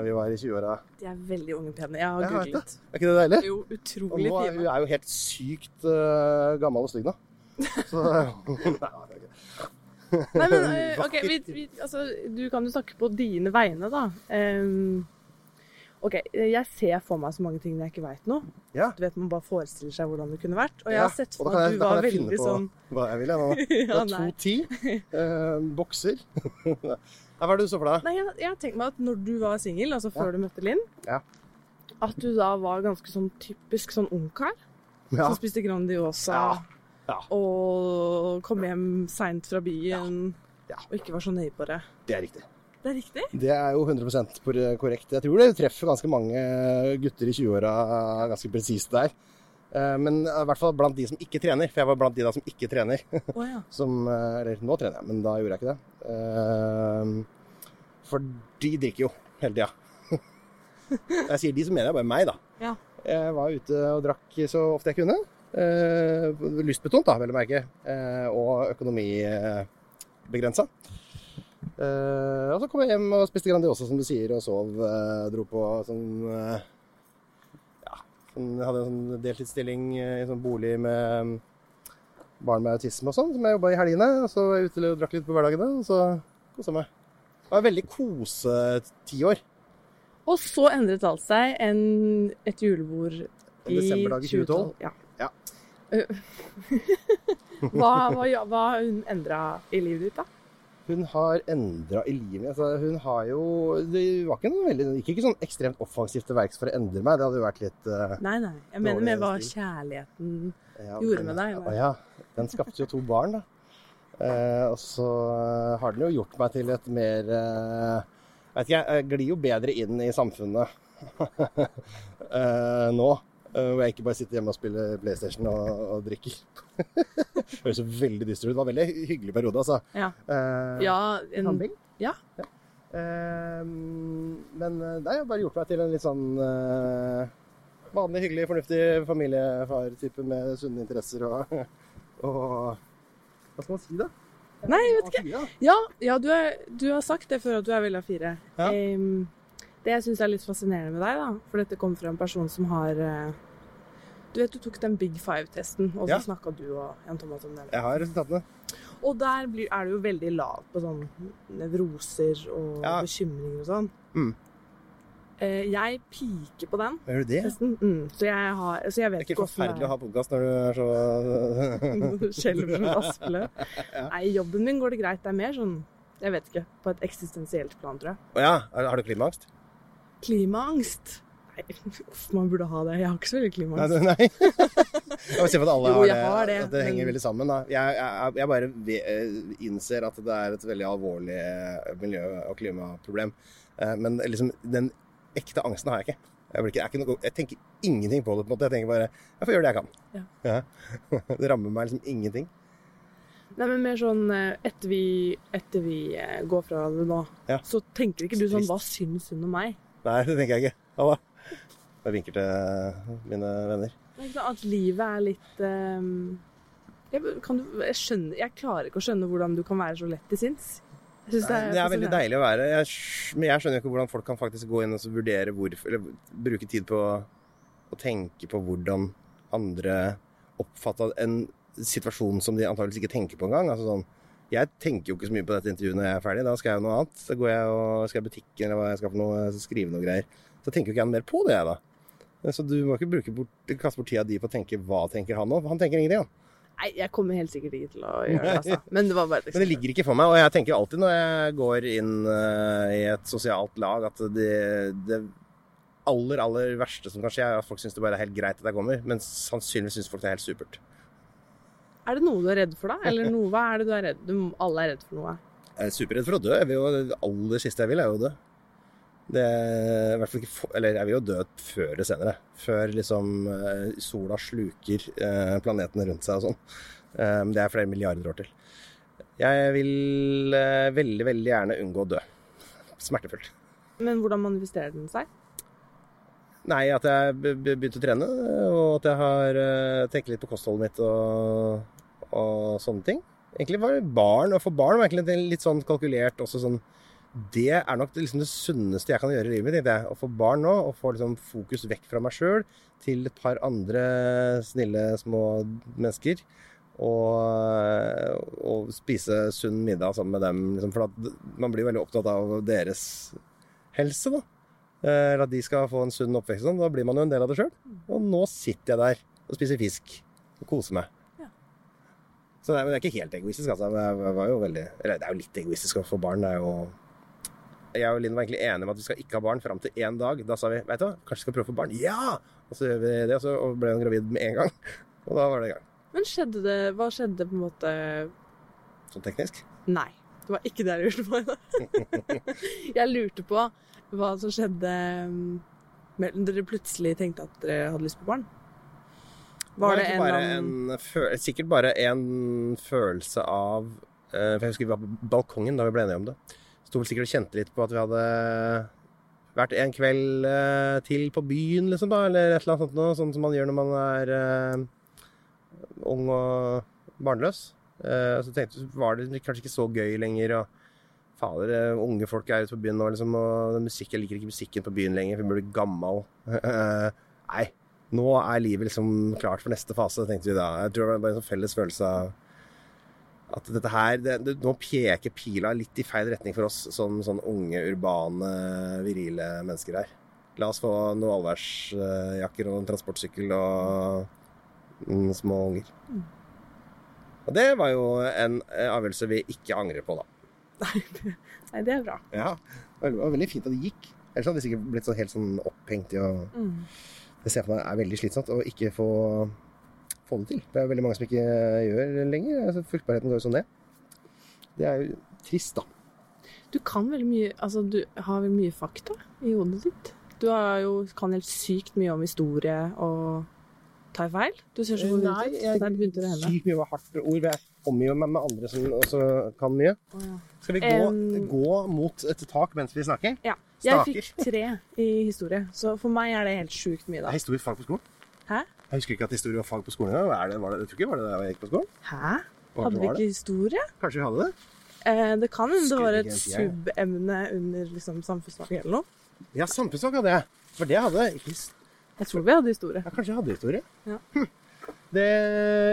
vi var i 20-åra. De er veldig unge pene. Jeg har jeg googlet. Er ikke det deilig? Jo, utrolig fine. hun er jo helt sykt uh, gammel og stygg nå. [laughs] Så [laughs] det er. Nei, men [laughs] eh, OK, vi, vi, altså, du kan jo snakke på dine vegne, da. Um, OK, jeg ser for meg så mange ting jeg ikke veit nå. Ja. Du vet, Man bare forestiller seg hvordan det kunne vært. Og jeg har sett for meg at du var veldig sånn da kan var jeg finne på sånn Hva jeg vil, jeg nå. [laughs] Det er nei. 2.10. Uh, bokser. [laughs] Hva er det du så for deg? Nei, jeg, jeg tenkt meg at når du var singel, altså før Ja. du møtte Linn, Ja. at du da var ganske sånn typisk sånn ungkar. Ja. Som spiste Grandiosa Ja. Ja. og kom hjem seint fra byen Ja. og ikke var så nøye på det. Det er riktig. Det er riktig? Det er jo 100 por- korrekt. Jeg tror det treffer ganske mange gutter i 20-åra ganske presist der. Eh, Men i hvert fall blant de som ikke trener. For jeg var blant de da som ikke trener. [laughs] Oh, ja. Som, eh, eller nå trener jeg, men da gjorde jeg ikke det. Eh, For de drikker jo hele tida. [laughs] Jeg sier de, så mener jeg bare meg, da. Ja. Jeg var ute og drakk så ofte jeg kunne. Eh, lystbetont, da, vel å merke. Eh, og økonomibegrensa. Eh, og så kom jeg hjem og spiste Grandiosa, som du sier, og sov. Dro på sånn Ja, sånn, hadde en sånn deltidsstilling i sånn bolig med barn med autisme og sånn, som jeg jobba i helgene. Og så var jeg ute og drakk litt på hverdagene, og så kosa meg. Det var veldig kosetiår. Og så endret alt seg en, et julebord i 2012. Ja. Ja. [laughs] hva, hva, hva har hun endra i livet ditt, da? Hun har endra i livet. Altså, hun har jo Det var ikke noe veldig gikk ikke sånn ekstremt offensivt til verks for å endre meg. Det hadde jo vært litt uh, Nei, nei. Jeg mener med hva kjærligheten ja, Gjorde med deg, Å ja. Den skapte jo to barn, da. Uh, og så eh, har den jo gjort meg til et mer uh, vet ikke, jeg glir jo bedre inn i samfunnet [laughs] nå. Eh, Hvor jeg ikke bare sitter hjemme og spiller PlayStation og, og drikker. [laughs] Høres veldig dyster ut. Det var en veldig hyggelig periode, altså. Ja. Uh, ja en, Handling? Ja. Uh, men eh, det har bare gjort meg til en litt sånn uh, vanlig, hyggelig, fornuftig familiefar-type med sunne interesser og, [laughs] og Hva skal man si, da? Nei, jeg vet ikke. Ja, ja du, er, du har sagt det før at du er veldig av fire. Ja. Em, det jeg syns er litt fascinerende med deg, da, for dette kommer fra en person som har eh, Du vet du tok den Big Five-testen, og så Ja. snakka du og Jan Thomas om den. Jeg har resultatene. Og der blir, er du jo veldig lav på sånn nevroser og Ja. bekymringer og sånn. Mm. Eh, jeg piker på den Gjør du det? mm, så jeg har Så jeg Det vet er ikke ikke forferdelig å ha podkast når du er så [laughs] Skjelver som Aspeløv. [laughs] Nei, i jobben min går det greit. Det er mer sånn Jeg vet ikke. På et eksistensielt plan, tror jeg. Å ja, har du klimaangst? Klimaangst? Nei, uff, man burde ha det. Jeg har ikke så veldig klimaangst. Nei, nei. [laughs] Jeg må se for at alle Jo, har det. har det, at det henger men- veldig sammen. Da. Jeg, jeg, jeg bare eh, innser at det er et veldig alvorlig eh, miljø- og klimaproblem. Eh, Men liksom, den ekte angsten har jeg ikke. Jeg, ikke, noe, jeg tenker ingenting på det. på en måte. Jeg tenker bare jeg får gjøre det jeg kan. Ja. [laughs] Det rammer meg liksom ingenting. Nei, men mer sånn etter vi, etter vi går fra hverandre nå, Ja. så tenker ikke du sånn Hva syns hun om meg? Nei, det tenker jeg ikke. Det Jeg vinker til mine venner. At livet er litt um, jeg, kan du, jeg, skjønner, jeg klarer ikke å skjønne hvordan du kan være så lett til sinns. Jeg Det er, det er veldig deilig å være. Jeg, men jeg skjønner ikke hvordan folk kan faktisk gå inn og vurdere hvorfor Eller bruke tid på å tenke på hvordan andre oppfatta en situasjon som de antakeligvis ikke tenker på engang. Altså sånn, jeg tenker jo ikke så mye på dette intervjuet når jeg er ferdig. Da skal jeg jo noe annet. Da går jeg og skal i butikken eller hva jeg skal for noe, skrive noe greier. Så tenker jo ikke jeg mer på det, jeg, da. Så du må ikke bort, kaste bort tida di på å tenke hva tenker han nå. Han tenker ingenting, han. Nei, jeg kommer helt sikkert ikke til å gjøre det, altså. Men det var bare et [laughs] Men det ligger ikke for meg, og jeg tenker alltid når jeg går inn uh, i et sosialt lag, at det, det aller, aller verste som kan skje, er at folk syns det bare er helt greit at jeg kommer, men sannsynligvis syns folk det er helt supert. Er det noe du er redd for, da? Eller noe, hva er det du er redd du, Alle er redd for noe. Jeg er superredd for å dø. Jeg vil jo, det aller siste jeg vil, er jo å dø. Det er i hvert fall ikke Eller jeg vil jo dø før eller senere. Før liksom eh, sola sluker eh, planetene rundt seg og sånn. Eh, Det er flere milliarder år til. Jeg vil veldig, veldig gjerne unngå å dø. Smertefullt. Men hvordan manifesterer den seg? Nei, at jeg be- be- begynte å trene, og at jeg har tenkt litt på kostholdet mitt og, og sånne ting. Egentlig var barn, og for barn var egentlig litt sånn kalkulert også sånn Det er nok liksom det sunneste jeg kan gjøre i livet mitt, tenkte. Å få barn nå, og få liksom fokus vekk fra meg sjøl til et par andre snille, små mennesker. Og, og spise sunn middag sammen med dem. Liksom, for man blir veldig opptatt av deres helse, da. Eh, Eller at de skal få en sunn oppvekst. Sånn. Da blir man jo en del av det sjøl. Og nå sitter jeg der og spiser fisk og koser meg. Så det er, det er ikke helt egoistisk, altså. Veldig, eller det er jo litt egoistisk å få barn. Det er jo Jeg og Linn var egentlig enige om at vi skal ikke ha barn fram til én dag. Da sa vi vet du hva, kanskje vi skal prøve å få barn. Ja! Og så gjør vi det, og så ble hun gravid med en gang. [laughs] Og da var det i gang. Men skjedde det Hva skjedde på en måte Sånn teknisk. Nei. Det var ikke det jeg lurte på. [laughs] jeg lurte på hva som skjedde um, mellom dere plutselig tenkte at dere hadde lyst på barn. Var det det en bare annen en Sikkert bare en følelse av uh, For jeg husker vi var på balkongen da vi ble enige om det. Sto vel sikkert og kjente litt på at vi hadde vært en kveld uh, til på byen, liksom, da, eller et eller annet sånt noe. Sånn som man gjør når man er uh, ung og barnløs. og så tenkte vi, var det kanskje ikke så gøy lenger. og Fader, unge folk er ute på byen nå, liksom, og musikk, jeg liker ikke musikken på byen lenger, for jeg blir gammel. [laughs] Nei, nå er livet liksom klart for neste fase, tenkte vi da. Jeg tror det var bare en sånn felles følelse av at dette her det, det, Nå peker pila litt i feil retning for oss som sånn unge, urbane, virile mennesker her. La oss få noen allværsjakker og en transportsykkel og mm, små unger. Og det var jo en eh, avgjørelse vi ikke angrer på, da. Nei, det er bra. Ja, det var veldig fint at det gikk. Ellers hadde vi sikkert blitt så helt sånn opphengt i å Mm. Det ser jeg for meg er veldig slitsomt å ikke få, få det til. Det er veldig mange som ikke gjør det lenger. Altså, fruktbarheten går jo sånn ned. Det er jo trist, da. Du kan veldig mye Altså, du har veldig mye fakta i hodet ditt. Du har jo, kan helt sykt mye om historie og tar feil? Du ser så forvirret ut. jeg Der begynte det å hende. sykt mye hardt ord. Jeg omgir meg med andre som også kan mye. Skal vi gå, um, gå mot et tak mens vi snakker? Ja. Jeg fikk tre i historie, så for meg er det helt sjukt mye, da. Er historie fag på skolen? Hæ? Jeg husker ikke at historie var fag på skolen. engang. Det, var det, jeg tror ikke var det da jeg gikk på skolen. Hæ? Hadde vi ikke historie? Kanskje vi hadde det? Eh, det kan hende det var et subemne under liksom, samfunnsfag eller noe. Ja, samfunnsfag hadde jeg. For det hadde jeg. Ikke Jeg tror vi hadde historie. Ja, kanskje jeg hadde historie. Ja. Hm. Det,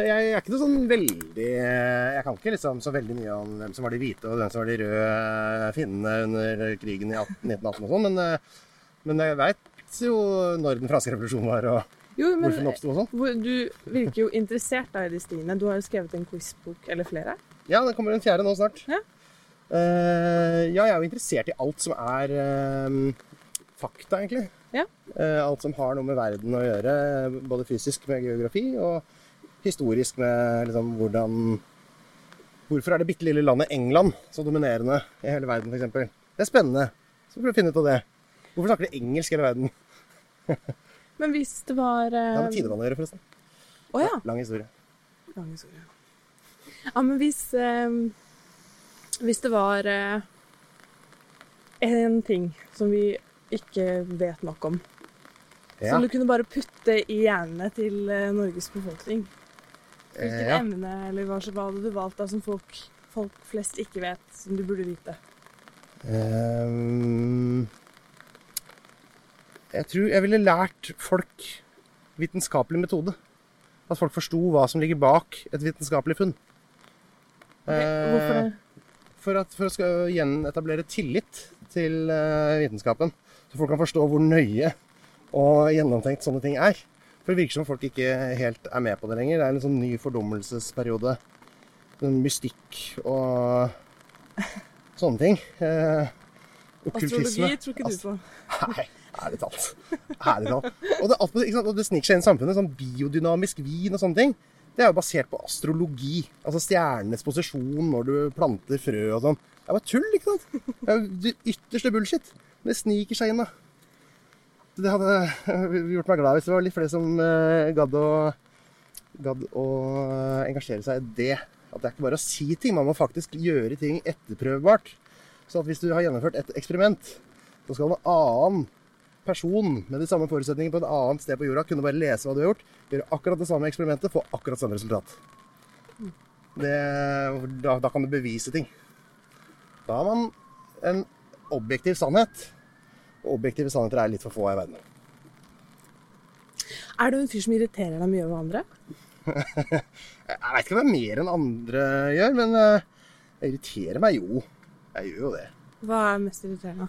jeg er ikke noe sånn veldig Jeg kan ikke liksom så veldig mye om hvem som var de hvite og hvem som var de røde finnene under krigen i 1918 og sånn, men, eh, men jeg veit jo når den franske revolusjonen var og Jo, men hvorfor den oppsto og sånn. du virker jo interessert da i de stiene. Du har jo skrevet en quizbok eller flere. Ja, det kommer en fjerde nå snart. Ja. Uh, ja, jeg er jo interessert i alt som er uh, fakta, egentlig. Ja. Eh, alt som har noe med verden å gjøre, både fysisk med geografi og historisk med liksom hvordan Hvorfor er det bitte lille landet England så dominerende i hele verden, f.eks.? Det er spennende. Så prøv å finne ut av det. Hvorfor snakker de engelsk i hele verden? [laughs] Men hvis det var Det har eh, med tidevann å gjøre, forresten. Oh, ja. Lang historie. Lang historie. Ja, men hvis eh, Hvis det var eh, en ting som vi ikke vet nok om, Ja. som du kunne bare putte i hjernene til eh, Norges befolkning Hvilket Eh, ja. emne eller hva, hva hadde du valgt da som folk, folk flest ikke vet, som du burde vite? Um, jeg tror jeg ville lært folk vitenskapelig metode. At folk forsto hva som ligger bak et vitenskapelig funn. Hvorfor det? For, at, for å gjenetablere tillit til eh, vitenskapen. Så folk kan forstå hvor nøye og gjennomtenkt sånne ting er. For det virker som folk ikke helt er med på det lenger. Det er en sånn ny fordummelsesperiode. Sånn mystikk og sånne ting. Eh, okkultisme. Astrologi tror ikke du på. Nei, ærlig talt. Ærlig talt. Og det, og det sniker seg inn i samfunnet. Sånn biodynamisk vin og sånne ting. Det er jo basert på astrologi. Altså stjernenes posisjon når du planter frø og sånn. Det er bare tull, ikke sant? Det er jo det ytterste bullshit. Men det sniker seg inn, da. Det hadde [laughs] gjort meg glad hvis det var litt flere som eh, gadd å, gadd å engasjere seg i det. At det er ikke bare å si ting, man må faktisk gjøre ting etterprøvbart. Så hvis du har gjennomført et eksperiment, så skal en annen person med de samme forutsetningene på et annet sted på jorda kunne bare lese hva du har gjort, gjøre akkurat det samme eksperimentet, få akkurat samme resultat. Det, da, da kan du bevise ting. Da har man en objektiv sannhet. Objektive sannheter er litt for få i verden. Er du en fyr som irriterer deg mye over andre? [laughs] Jeg veit ikke om det er mer enn andre gjør, men eh, jeg irriterer meg jo. Jeg gjør jo det. Hva er mest irriterende?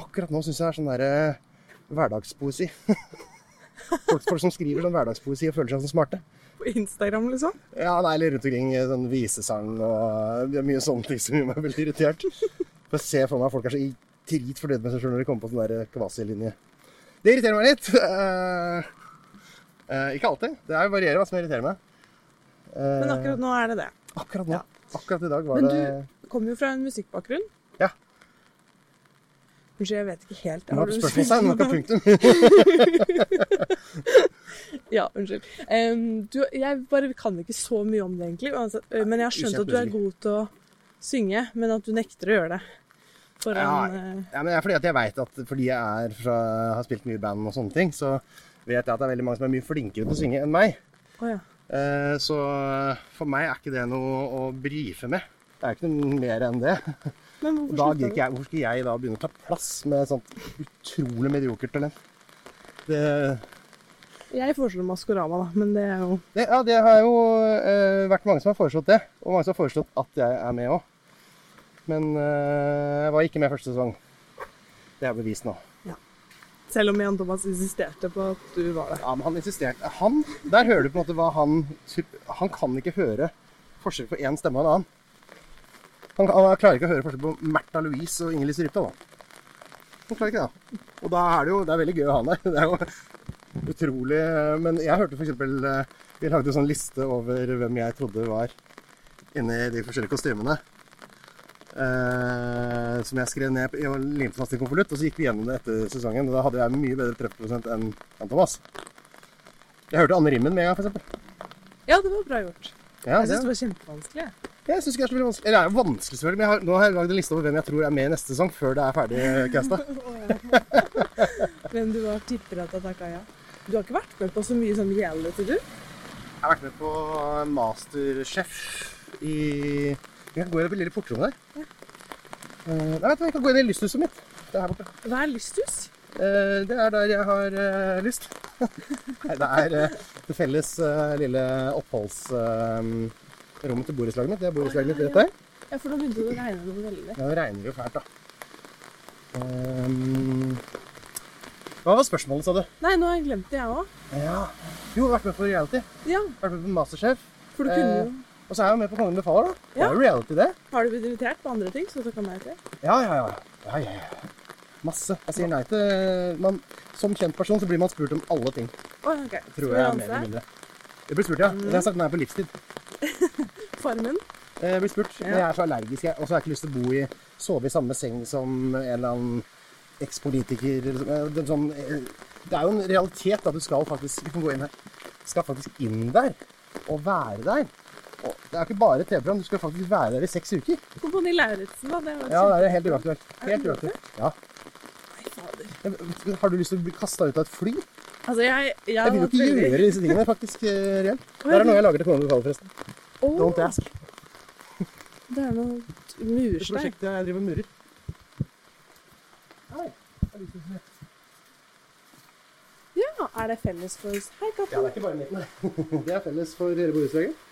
Akkurat nå syns jeg det er sånn derre hverdagspoesi. [laughs] folk, folk som skriver sånn hverdagspoesi og føler seg som smarte. På Instagram, liksom? Ja, nei, eller rundt omkring sånn visesang og det er mye sånne ting som gjør meg veldig irritert. For jeg ser for meg at folk er så i drit fornøyd med seg sjøl når de kommer på sånn kvasilinje. Det irriterer meg litt. Uh, uh, ikke alltid. Det er varierer hva som irriterer meg. Uh, Men akkurat nå er det det. akkurat nå. Akkurat i dag var Men det du kommer jo fra en musikkbakgrunn. Ja. Unnskyld, jeg vet ikke helt. Har du- spørsmålstegn, var [laughs] punktum. Ja, unnskyld. Um, du, jeg bare kan ikke så mye om det, egentlig. Men jeg har skjønt at du er god til å synge, men at du nekter å gjøre det. For Ja, eh, Ja, men det er fordi at jeg vet at fordi jeg fra, har spilt mye band og sånne ting, så vet jeg at det er veldig mange som er mye flinkere til å synge enn meg. Oh, ja. Eh, Så for meg er ikke det noe å brife med. Det er ikke noe mer enn det. Men hvorfor Da ikke jeg, hvorfor skal jeg da begynne å ta plass med sånt utrolig mediokert talent? Det, Jeg foreslår Maskorama, da, men det er jo det, ja, det har jo eh, vært mange som har foreslått det, og mange som har foreslått at jeg er med òg. Men eh, jeg var ikke med første sesong. Det er bevist nå. Selv om Jan Thomas insisterte på at du var det. Ja, men han insisterte. Han, der hører du på en måte hva han Han kan ikke høre forskjell på én stemme og en annen. Han, han klarer ikke å høre forskjell på Märtha Louise og Inger-Lise Rypdal. da. Han klarer ikke det. Og da er det jo Det er veldig gøy å ha han der. [laughs] Det er jo utrolig Men jeg hørte f.eks. Vi lagde en sånn liste over hvem jeg trodde var inni de forskjellige kostymene. Eh, som jeg skrev ned i limte fast i konvolutt. Og så gikk vi gjennom det etter sesongen. Og da hadde jeg mye bedre treffprosent enn Thomas. Jeg hørte Anne Rimmen med en gang, f.eks. Ja, det var bra gjort. Ja, Jeg syns det, var kjempevanskelig. jeg. synes ikke det er så veldig vanskelig. Eller det er jo vanskelig, selvfølgelig. Men har, nå har jeg lagd en liste over hvem jeg tror er med i neste sesong, før det er ferdig casta. [laughs] Men du var tipper at har takka ja. Du har ikke vært med på så mye sånn reality, du? Jeg har vært med på Masterchef i Vi kan gå inn i portrommet der. Eh, Nei, vet hva, vi kan gå inn i lysthuset mitt. Det er her borte. Hva er lysthus? Eh, Det er der jeg har eh, lyst. [laughs] Nei, det er det felles lille oppholdsrommet til borettslaget mitt. Det er borettslaget mitt rett der. Ja, for nå begynte det å regne noe veldig. Ja, det regner jo fælt, da. Hva var spørsmålet, sa du? Nei, nå har jeg glemt det, jeg òg. Ja. Jo, vært med på reality. Ja, Vært med på Masterchef. for du kunne jo Og så er jeg jo med på Kongen befaler, da. Det er jo reality, det. Har du blitt invitert på andre ting, så du kan jeg til? Ja, ja, ja. ja, ja, ja. Masse. Jeg sier nei til man, Som kjent person så blir man spurt om alle ting. Oh, okay. Tror jeg, danse? mer eller mindre. Jeg blir spurt, ja. Jeg har sagt nei på livstid. [laughs] Farmen? Jeg blir spurt. Men jeg er så allergisk, jeg. Og så har jeg ikke lyst til å bo i Sove i samme seng som en eller annen ekspolitiker. Det, er sånn, eh, det er jo en realitet at du skal faktisk Du kan gå inn her. Skal faktisk inn der. Og være der. Det er ikke bare TV-program, du skal faktisk være der i seks uker. Kompani Lauritzen, da. Det var Ja, det er helt uaktuelt. Helt uaktuelt. Ja. Nei, fader. Har du lyst til å bli kasta ut av et fly? Altså, jeg, jeg, Jeg vil jo ikke gjøre disse tingene, faktisk. eh, reelt. Det er noe jeg lager til kona befaler, forresten. Don't ask. Det er noe murstein. prosjektet jeg driver og murer. Hei. Ja, er det felles for Hei, katten. Ja, det er ikke bare mitt, nei. [laughs] Det er felles for hele borettslaget.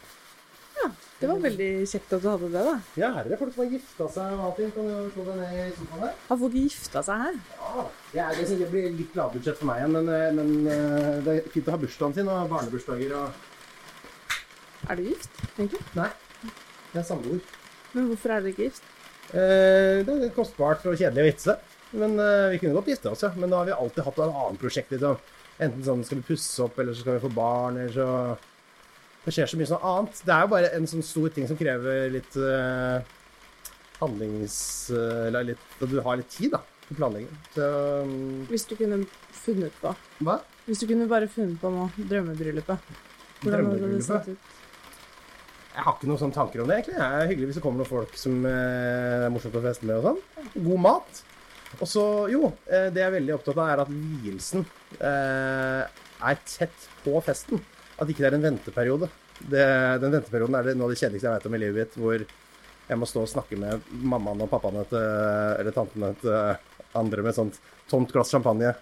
Det var veldig kjekt at du hadde det, da. Ja, her er det folk som har gifta seg inn. Kan du slå deg ned i sofaen her? Har folk gifta seg her? Ja. Ja, det, jeg blir litt lavbudsjett for meg igjen, men, eh, men eh, det er fint å ha bursdagen sin og barnebursdager og Er du gift, egentlig? Nei. Jeg er samboer. Men hvorfor er dere ikke gift? Eh, det er kostbart og kjedelig å gifte seg. Men eh, vi kunne godt gifte oss, ja. Men da har vi alltid hatt et annet prosjekt. Liksom. Enten sånn skal vi pusse opp, eller så skal vi få barn, eller så Det skjer så mye sånn annet. Det er jo bare en sånn stor ting som krever litt uh, handlings... eh, eller litt At du har litt tid, da, til planlegging. Så um... Hvis du kunne funnet på Hva? Hvis du kunne bare funnet på noe drømmebryllupet. Hvordan hadde det Drømmebryllupet? sett ut? Jeg har ikke noen sånne tanker om det, egentlig. Det er hyggelig hvis det kommer noen folk som eh, er morsomt å feste med og sånn. God mat. Og så, jo, eh, det jeg er veldig opptatt av, er at vielsen eh, er tett på festen. At ikke det er en venteperiode. Det, den venteperioden er det noe av det kjedeligste jeg vet om i livet mitt, hvor jeg må stå og snakke med mammaen og pappaen til, eller tantene til andre med sånt tomt glass champagne.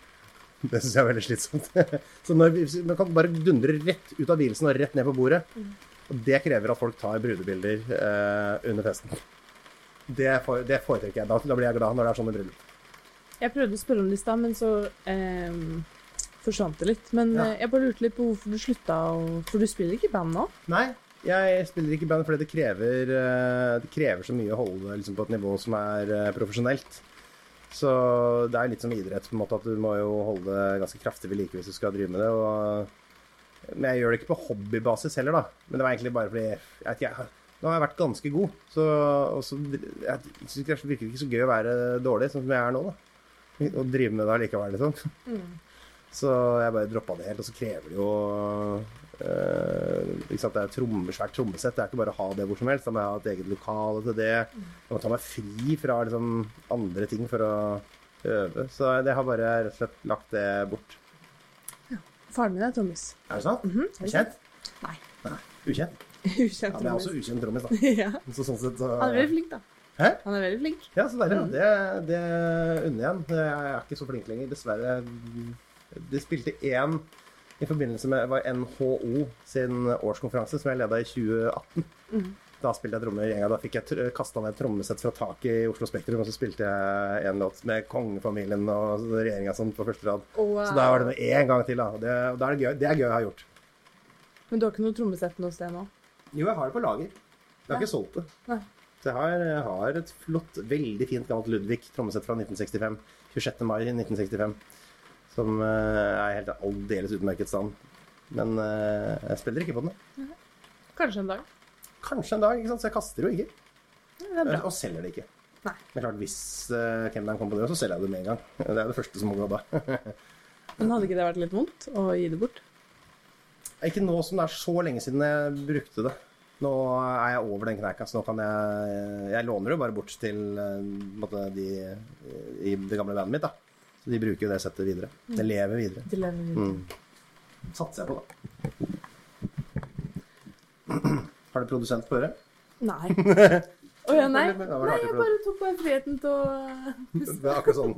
Det syns jeg er veldig slitsomt. [laughs] Så når man kan bare dundre rett ut av vielsen og rett ned på bordet. Og det krever at folk tar brudebilder eh, under festen. Det, det foretrekker jeg. Da, da blir jeg glad når det er sånne bryllup. Jeg prøvde å spørre om det i stad, men så eh, forsvant det litt. Men Ja. eh, jeg bare lurte litt på hvorfor du slutta For du spiller ikke i band nå? Nei, jeg spiller ikke i band fordi det krever, eh, det krever så mye å holde liksom, på et nivå som er eh, profesjonelt. Så det er litt som idrett, på en måte, at du må jo holde det ganske kraftig ved like hvis du skal drive med det. Og, men jeg gjør det ikke på hobbybasis heller, da. Men det var egentlig bare fordi jeg, jeg, Nå har jeg vært ganske god, så, så jeg synes det virker ikke så gøy å være dårlig, sånn som jeg er nå, da. Å drive med det allikevel, liksom. Så jeg bare droppa det helt. Og så krever det jo øh, ikke sant, Det er tromme, svært trommesett. Det er ikke bare å ha det hvor som helst. Da må jeg ha et eget lokale til det. Jeg må ta meg fri fra liksom, andre ting for å øve. Så det har bare rett og slett lagt det bort. Faren min er trommis. Er det sant? Mhm, er det Kjent? Nei. Ukjent? Ukjent Ja, jeg er også ukjent trommis, da. [laughs] ja. Så sånn sett så Han er veldig flink, da. Hæ? Han er veldig flink. Ja, så deilig. Det, det unner jeg ham. Jeg er ikke så flink lenger, dessverre. De spilte én i forbindelse med var NHO sin årskonferanse, som jeg leda i 2018. Mm. Da spilte jeg trommer en gang. Da fikk jeg kasta ned et trommesett fra taket i Oslo Spektrum, og så spilte jeg en låt med kongefamilien og regjeringa sånn på første rad. Wow. Så da var det med én gang til, da. Det, da er det, gøy. det er gøy å ha gjort. Men du har ikke noe trommesett noe sted nå? Jo, jeg har det på lager. Jeg har ikke solgt det. Nei. Så jeg har, jeg har et flott, veldig fint gammelt Ludvig trommesett fra 1965. 26. mai 1965. Som eh, er helt aldeles utmerket stand. Men eh, jeg spiller ikke på den. Kanskje en dag. kanskje en dag, ikke sant? så jeg kaster jo ikke. Og selger det ikke. Nei. Men klart, hvis uh, Kemneren kommer på det, så selger jeg det med en gang. [laughs] Det er det første som må gå da. [laughs] Men hadde ikke det vært litt vondt å gi det bort? ikke nå som det er så lenge siden jeg brukte det. Nå er jeg over den kneika, så nå kan jeg Jeg låner det bare bort til eh, måte, de i det gamle bandet mitt, da. Så de bruker jo det settet videre. Det lever videre. Det lever videre. Mm. Satser jeg på, da. Har du produsent på øret? Nei. [laughs] Å ja, nei. Nei, jeg bare tok meg friheten til å Det er akkurat sånn.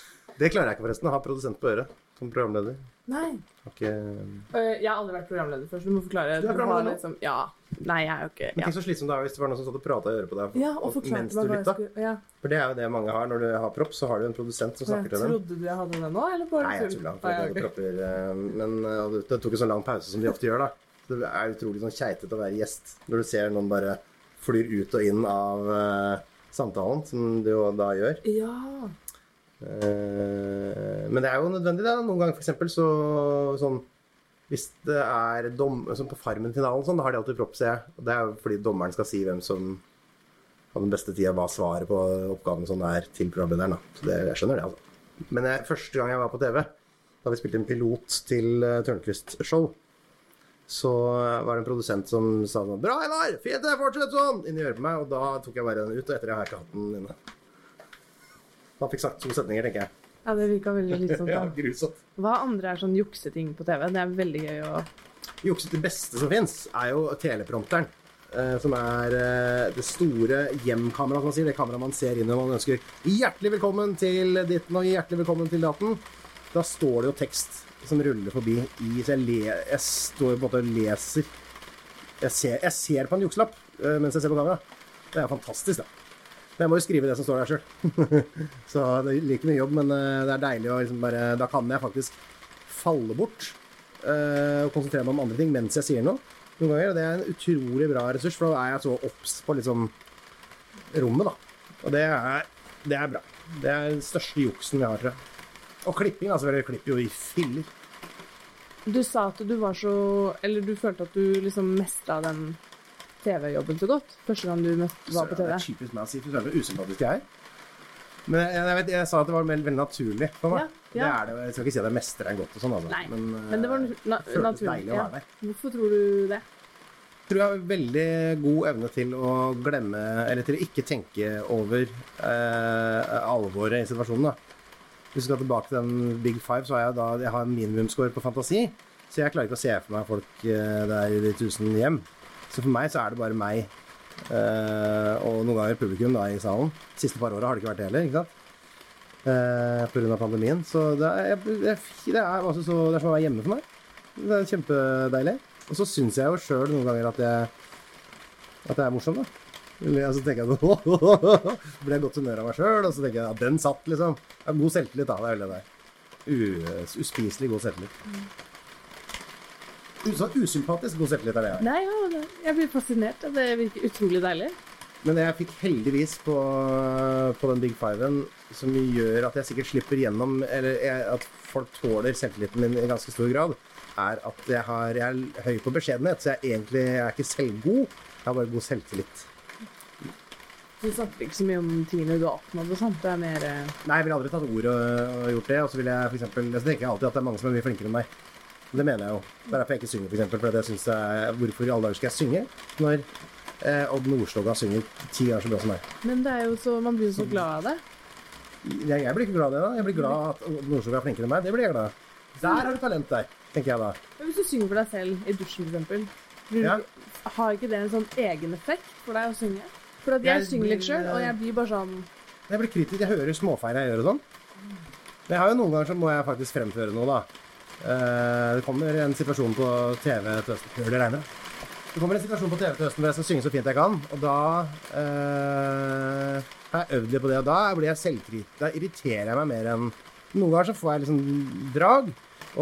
[laughs] [laughs] Det klarer jeg ikke, forresten. Å ha produsent på øret som programleder. Nei. Okay. Øh, Jeg har aldri vært programleder før, så du må forklare. Du er programleder nå? liksom- Ja. Nei, jeg er jo ikke Men ja. tenk så slitsomt det er hvis det var noen som satt og prata i øret på deg ja, og mens du lytta. Ja. For det er jo det mange har. Når du har propp, så har du en produsent som Jeg snakker til dem. trodde du jeg hadde det nå, eller bare Nei, jeg tulla. For ja, jeg hadde ok. propper. eh, Men eh, det det tok en sånn lang pause som de ofte gjør, da. Så det er utrolig sånn keitete å være gjest når du ser noen bare flyr ut og inn av uh, samtalen, som du jo da gjør. Ja. Eh, men det er jo nødvendig, det. Noen ganger eksempel så sånn Hvis det er dom, sånn på Farmen-finalen, sånn, da har de alltid propp, ser jeg. Det er fordi dommeren skal si hvem som har den beste tida, hva svaret på oppgaven sånn er til programlederen. Så det, jeg skjønner det, altså. Men jeg, første gang jeg var på TV, da vi spilte en pilot til uh, Tørnquist-show, så var det en produsent som sa sånn 'Bra, Einar! Fint! Fortsett sånn!' inni øret på meg. Og da tok jeg bare den ut, og etter det har jeg ikke hatt den inne. Han fikk sagt to setninger, tenker jeg. ja, det virka veldig litt [laughs] Ja, grusomt. Hva andre er sånn jukseting på TV? Det er veldig gøy å Jukse det beste som fins, er jo teleprompteren. eh, som er eh, det store hjemkameraet, man sier. Det kameraet man ser inn når man ønsker 'hjertelig velkommen til ditten' og 'hjertelig velkommen til datten'. Da står det jo tekst som ruller forbi i Så jeg, le, jeg står på en måte og leser Jeg ser, jeg ser på en jukselapp eh, mens jeg ser på kamera. Det er fantastisk, da. Men jeg må jo skrive det som står der sjøl. [laughs] Så det er like mye jobb, men eh, det er deilig å liksom bare Da kan jeg faktisk falle bort eh, og konsentrere meg om andre ting mens jeg sier noe. Noen ganger, og Det er en utrolig bra ressurs, for da er jeg så obs på liksom rommet, da. Og det er, det er bra. Det er den største juksen vi har, tror jeg. Og klipping, altså. Vi klipper jo i filler. Du sa at du var så Eller du følte at du liksom mestra den TV-jobben så godt første gang du var på TV? Det er typisk meg å si, for søren så usympatisk jeg er. Men jeg, jeg, vet, jeg sa at det var veldig, veldig naturlig for meg. Ja, ja. Det er det. Jeg skal ikke si at jeg mestrer den godt og sånn, altså. Nei, Men, eh, Men det var na det naturlig. deilig å være der. Hvorfor tror du det? Jeg tror jeg har veldig god evne til å glemme, eller til å ikke tenke over eh, alvoret i situasjonen. da. Hvis vi skal tilbake til den Big Five, så har jeg da jeg har en minimumscore på fantasi. Så jeg klarer ikke å se for meg folk eh, der i de tusen hjem. Så for meg så er det bare meg eh, og noen ganger publikum da i salen. De siste par åra har det ikke vært det heller, ikke sant? Eh, Pga. pandemien. Så det er, jeg, jeg, det, er også så, det er som å være hjemme for meg. Det er kjempedeilig. Og så syns jeg jo sjøl noen ganger at jeg at det er morsom, da. Og så tenker jeg [laughs] sånn Blir jeg godt humør av meg sjøl, og så tenker jeg at den satt, liksom. Jeg har god selvtillit, da. Det er vel det der. Uspiselig god selvtillit. Så usympatisk god selvtillit er det. Nei, ja, jeg blir fascinert. Det virker utrolig deilig. Men jeg fikk heldigvis på, på den Big Fiven, som gjør at jeg sikkert slipper gjennom Eller jeg, at folk tåler selvtilliten min i ganske stor grad, er at jeg, har, jeg er høy på beskjedenhet. Så jeg egentlig jeg er ikke selvgod, jeg har bare god selvtillit. Du snakker ikke så mye om tingene du har oppnådd og sånt. Det er mer eh, Nei, jeg ville aldri tatt ordet og, og gjort det. Og så vil jeg for eksempel, så tenker jeg alltid at det er mange som er mye flinkere enn meg. Det mener jeg jo. Det er derfor jeg ikke synger, for eksempel. For jeg synes hvorfor i alle dager skal jeg synge når eh, Odd Nordstoga synger ti ganger så bra som meg? Men det er jo så, man blir jo så glad av det. Jeg, jeg blir ikke glad av det, da. Jeg blir glad at Odd Nordstoga er flinkere enn meg. Det blir jeg glad av. Der har du talent der, tenker jeg da. Men hvis du synger for deg selv i dusjen, for eksempel, Ja. har ikke det en sånn egen effekt for deg å synge? For at jeg, Jeg synger litt sjøl, og jeg blir bare sånn Jeg blir kritisk. Jeg hører småfeil jeg gjør og sånn. Men jeg har jo noen ganger så må jeg faktisk fremføre noe, da. Eh, det kommer en situasjon på TV til høsten Hør det regner. Det kommer en situasjon på TV til høsten hvor jeg skal synge så fint jeg kan, og da eh, har jeg øvd litt på det, og da blir jeg selvkritisk. Da irriterer jeg meg mer enn Noen ganger så får jeg liksom drag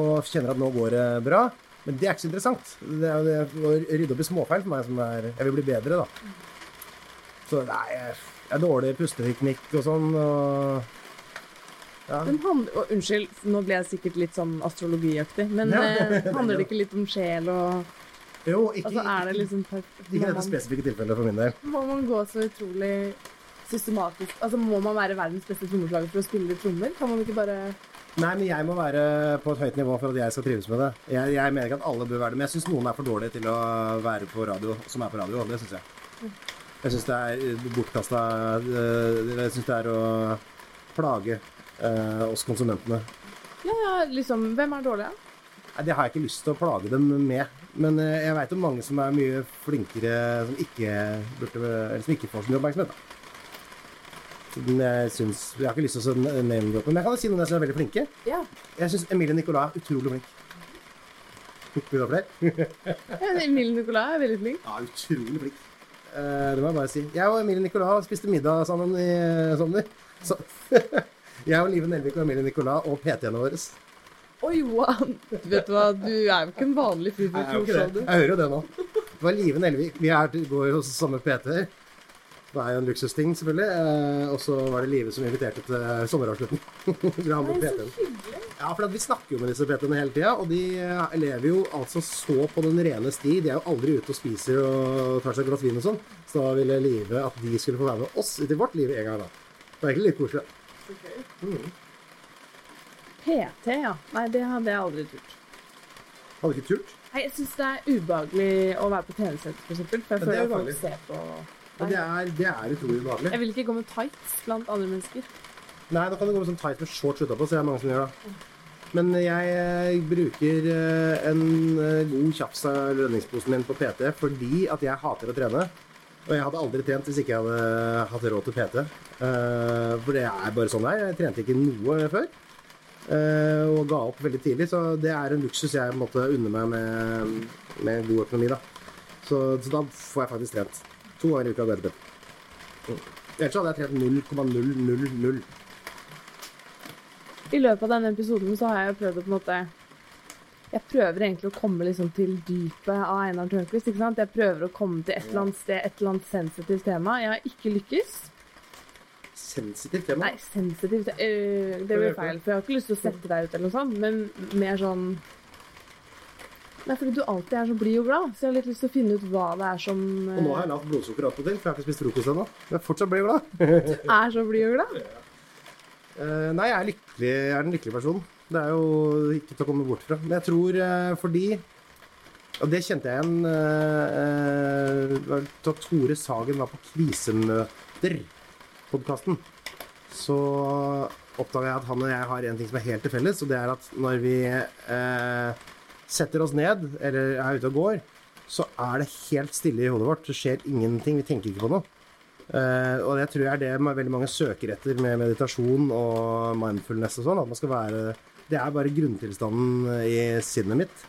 og kjenner at nå går det bra. Men det er ikke så interessant. Det er, å rydde opp i småfeil for meg som er Jeg vil bli bedre, da. Så nei, jeg er dårlig pusteteknikk og sånn. Og ja. Handler, og Unnskyld, nå ble jeg sikkert litt sånn astrologiaktig, men Ja. eh, [laughs] handler det ikke litt om sjel og Jo, ikke, Altså, er det liksom ikke dette spesifikke tilfellet for min del. må man gå så utrolig systematisk Altså, må man være verdens beste trommeslager for å spille trommer? Kan man ikke bare Nei, men jeg må være på et høyt nivå for at jeg skal trives med det. Jeg, jeg mener ikke at alle bør være det, men jeg syns noen er for dårlige til å være på radio, som er på radio. Det syns jeg. Jeg syns det er bortkasta Jeg syns det er å plage eh, oss konsumentene. Ja, ja, liksom Hvem er dårlig, da? Nei, Det har jeg ikke lyst til å plage dem med. Men eh, jeg veit om mange som er mye flinkere, som ikke, burde, eller som ikke får så mye oppmerksomhet. Da. Men jeg, syns, jeg har ikke lyst til å name-droppe, men jeg kan si noen som er veldig flinke. Ja. Jeg syns Emilie Nicolas er utrolig flink. Vil du ha flere? [laughs] ja Emilie Nicolas er veldig flink. Ja, utrolig flink. Eh, det må jeg bare si. Jeg og Emilie Nicolas spiste middag sammen i sommer. Så, [laughs] jeg og Live Nelvik og Emilie Nicolas og PT-ene våre. Oi, wow. Vet du hva, du er jo ikke en vanlig fyr jeg, er hører jo det nå. Det var Live Nelvik. Vi er, går hos samme PT-er. Det er jo en luksusting, selvfølgelig. Eh, og så var det Live som inviterte til sommeravslutning. [laughs] Vi har Nei, så hyggelig. Ja, for vi snakker jo med disse PT-ene hele tida, og de eh, lever jo altså så på den rene sti. De er jo aldri ute og spiser og tar seg et glass vin og sånn. Så da ville Live at de skulle få være med oss til vårt liv en gang da. Det er egentlig litt koselig. PT, ja. Nei, det hadde jeg aldri turt. Hadde ikke turt. Nei, Jeg syns det er ubehagelig å være på for eksempel. For jeg er føler at folk ubehagelig. ser på Men det er, det er utrolig ubehagelig. Jeg vil ikke gå med tights blant andre mennesker. Nei, da kan det gå med sånn tight med shorts utapå, så det er mange som gjør det. Men jeg eh, bruker eh, en eh, god tjafs av lønningsposen min på PT fordi at jeg hater å trene. Og jeg hadde aldri trent hvis ikke jeg hadde hatt råd til PT. Uh, For det er bare sånn det er. Jeg trente ikke noe før. Uh, Og ga opp veldig tidlig, så det er en luksus jeg måtte unne meg med, med god økonomi. da. Så, så da får jeg faktisk trent. To ganger i uka går jeg til PT. Ellers hadde jeg trent 0,000. I løpet av denne episoden så har jeg prøvd å på en måte Jeg prøver egentlig å komme liksom til dypet av Einar Tørnquist. ikke sant? Jeg prøver å komme til et eller annet sted, et eller annet sensitivt tema. Jeg har ikke lykkes. Sensitivt tema. Nei, sensitivt øh, Det blir feil, for jeg har ikke lyst til å sette deg ut eller noe sånt, men mer sånn Nei, fordi du alltid er så blid og glad, så jeg har litt lyst til å finne ut hva det er som Og nå har jeg lavt blodsukker attpåtil, for jeg har ikke spist frokost ennå. Men fortsatt blid og glad. [laughs] du er så blid og glad. [laughs] Uh, nei, jeg er lykkelig. Jeg er den lykkelige personen. Det er jo ikke til å komme bort fra. Men jeg tror eh, fordi Og det kjente jeg igjen eh, det Da Tore Sagen var på Krisemøter, podkasten, så oppdaga jeg at han og jeg har en ting som er helt til felles, og det er at når vi eh, setter oss ned, eller er ute og går, så er det helt stille i hodet vårt. Det skjer ingenting. Vi tenker ikke på noe. Eh, og det tror jeg er det veldig mange søker etter med meditasjon og mindfulness og sånn. At man skal være Det er bare grunntilstanden i sinnet mitt.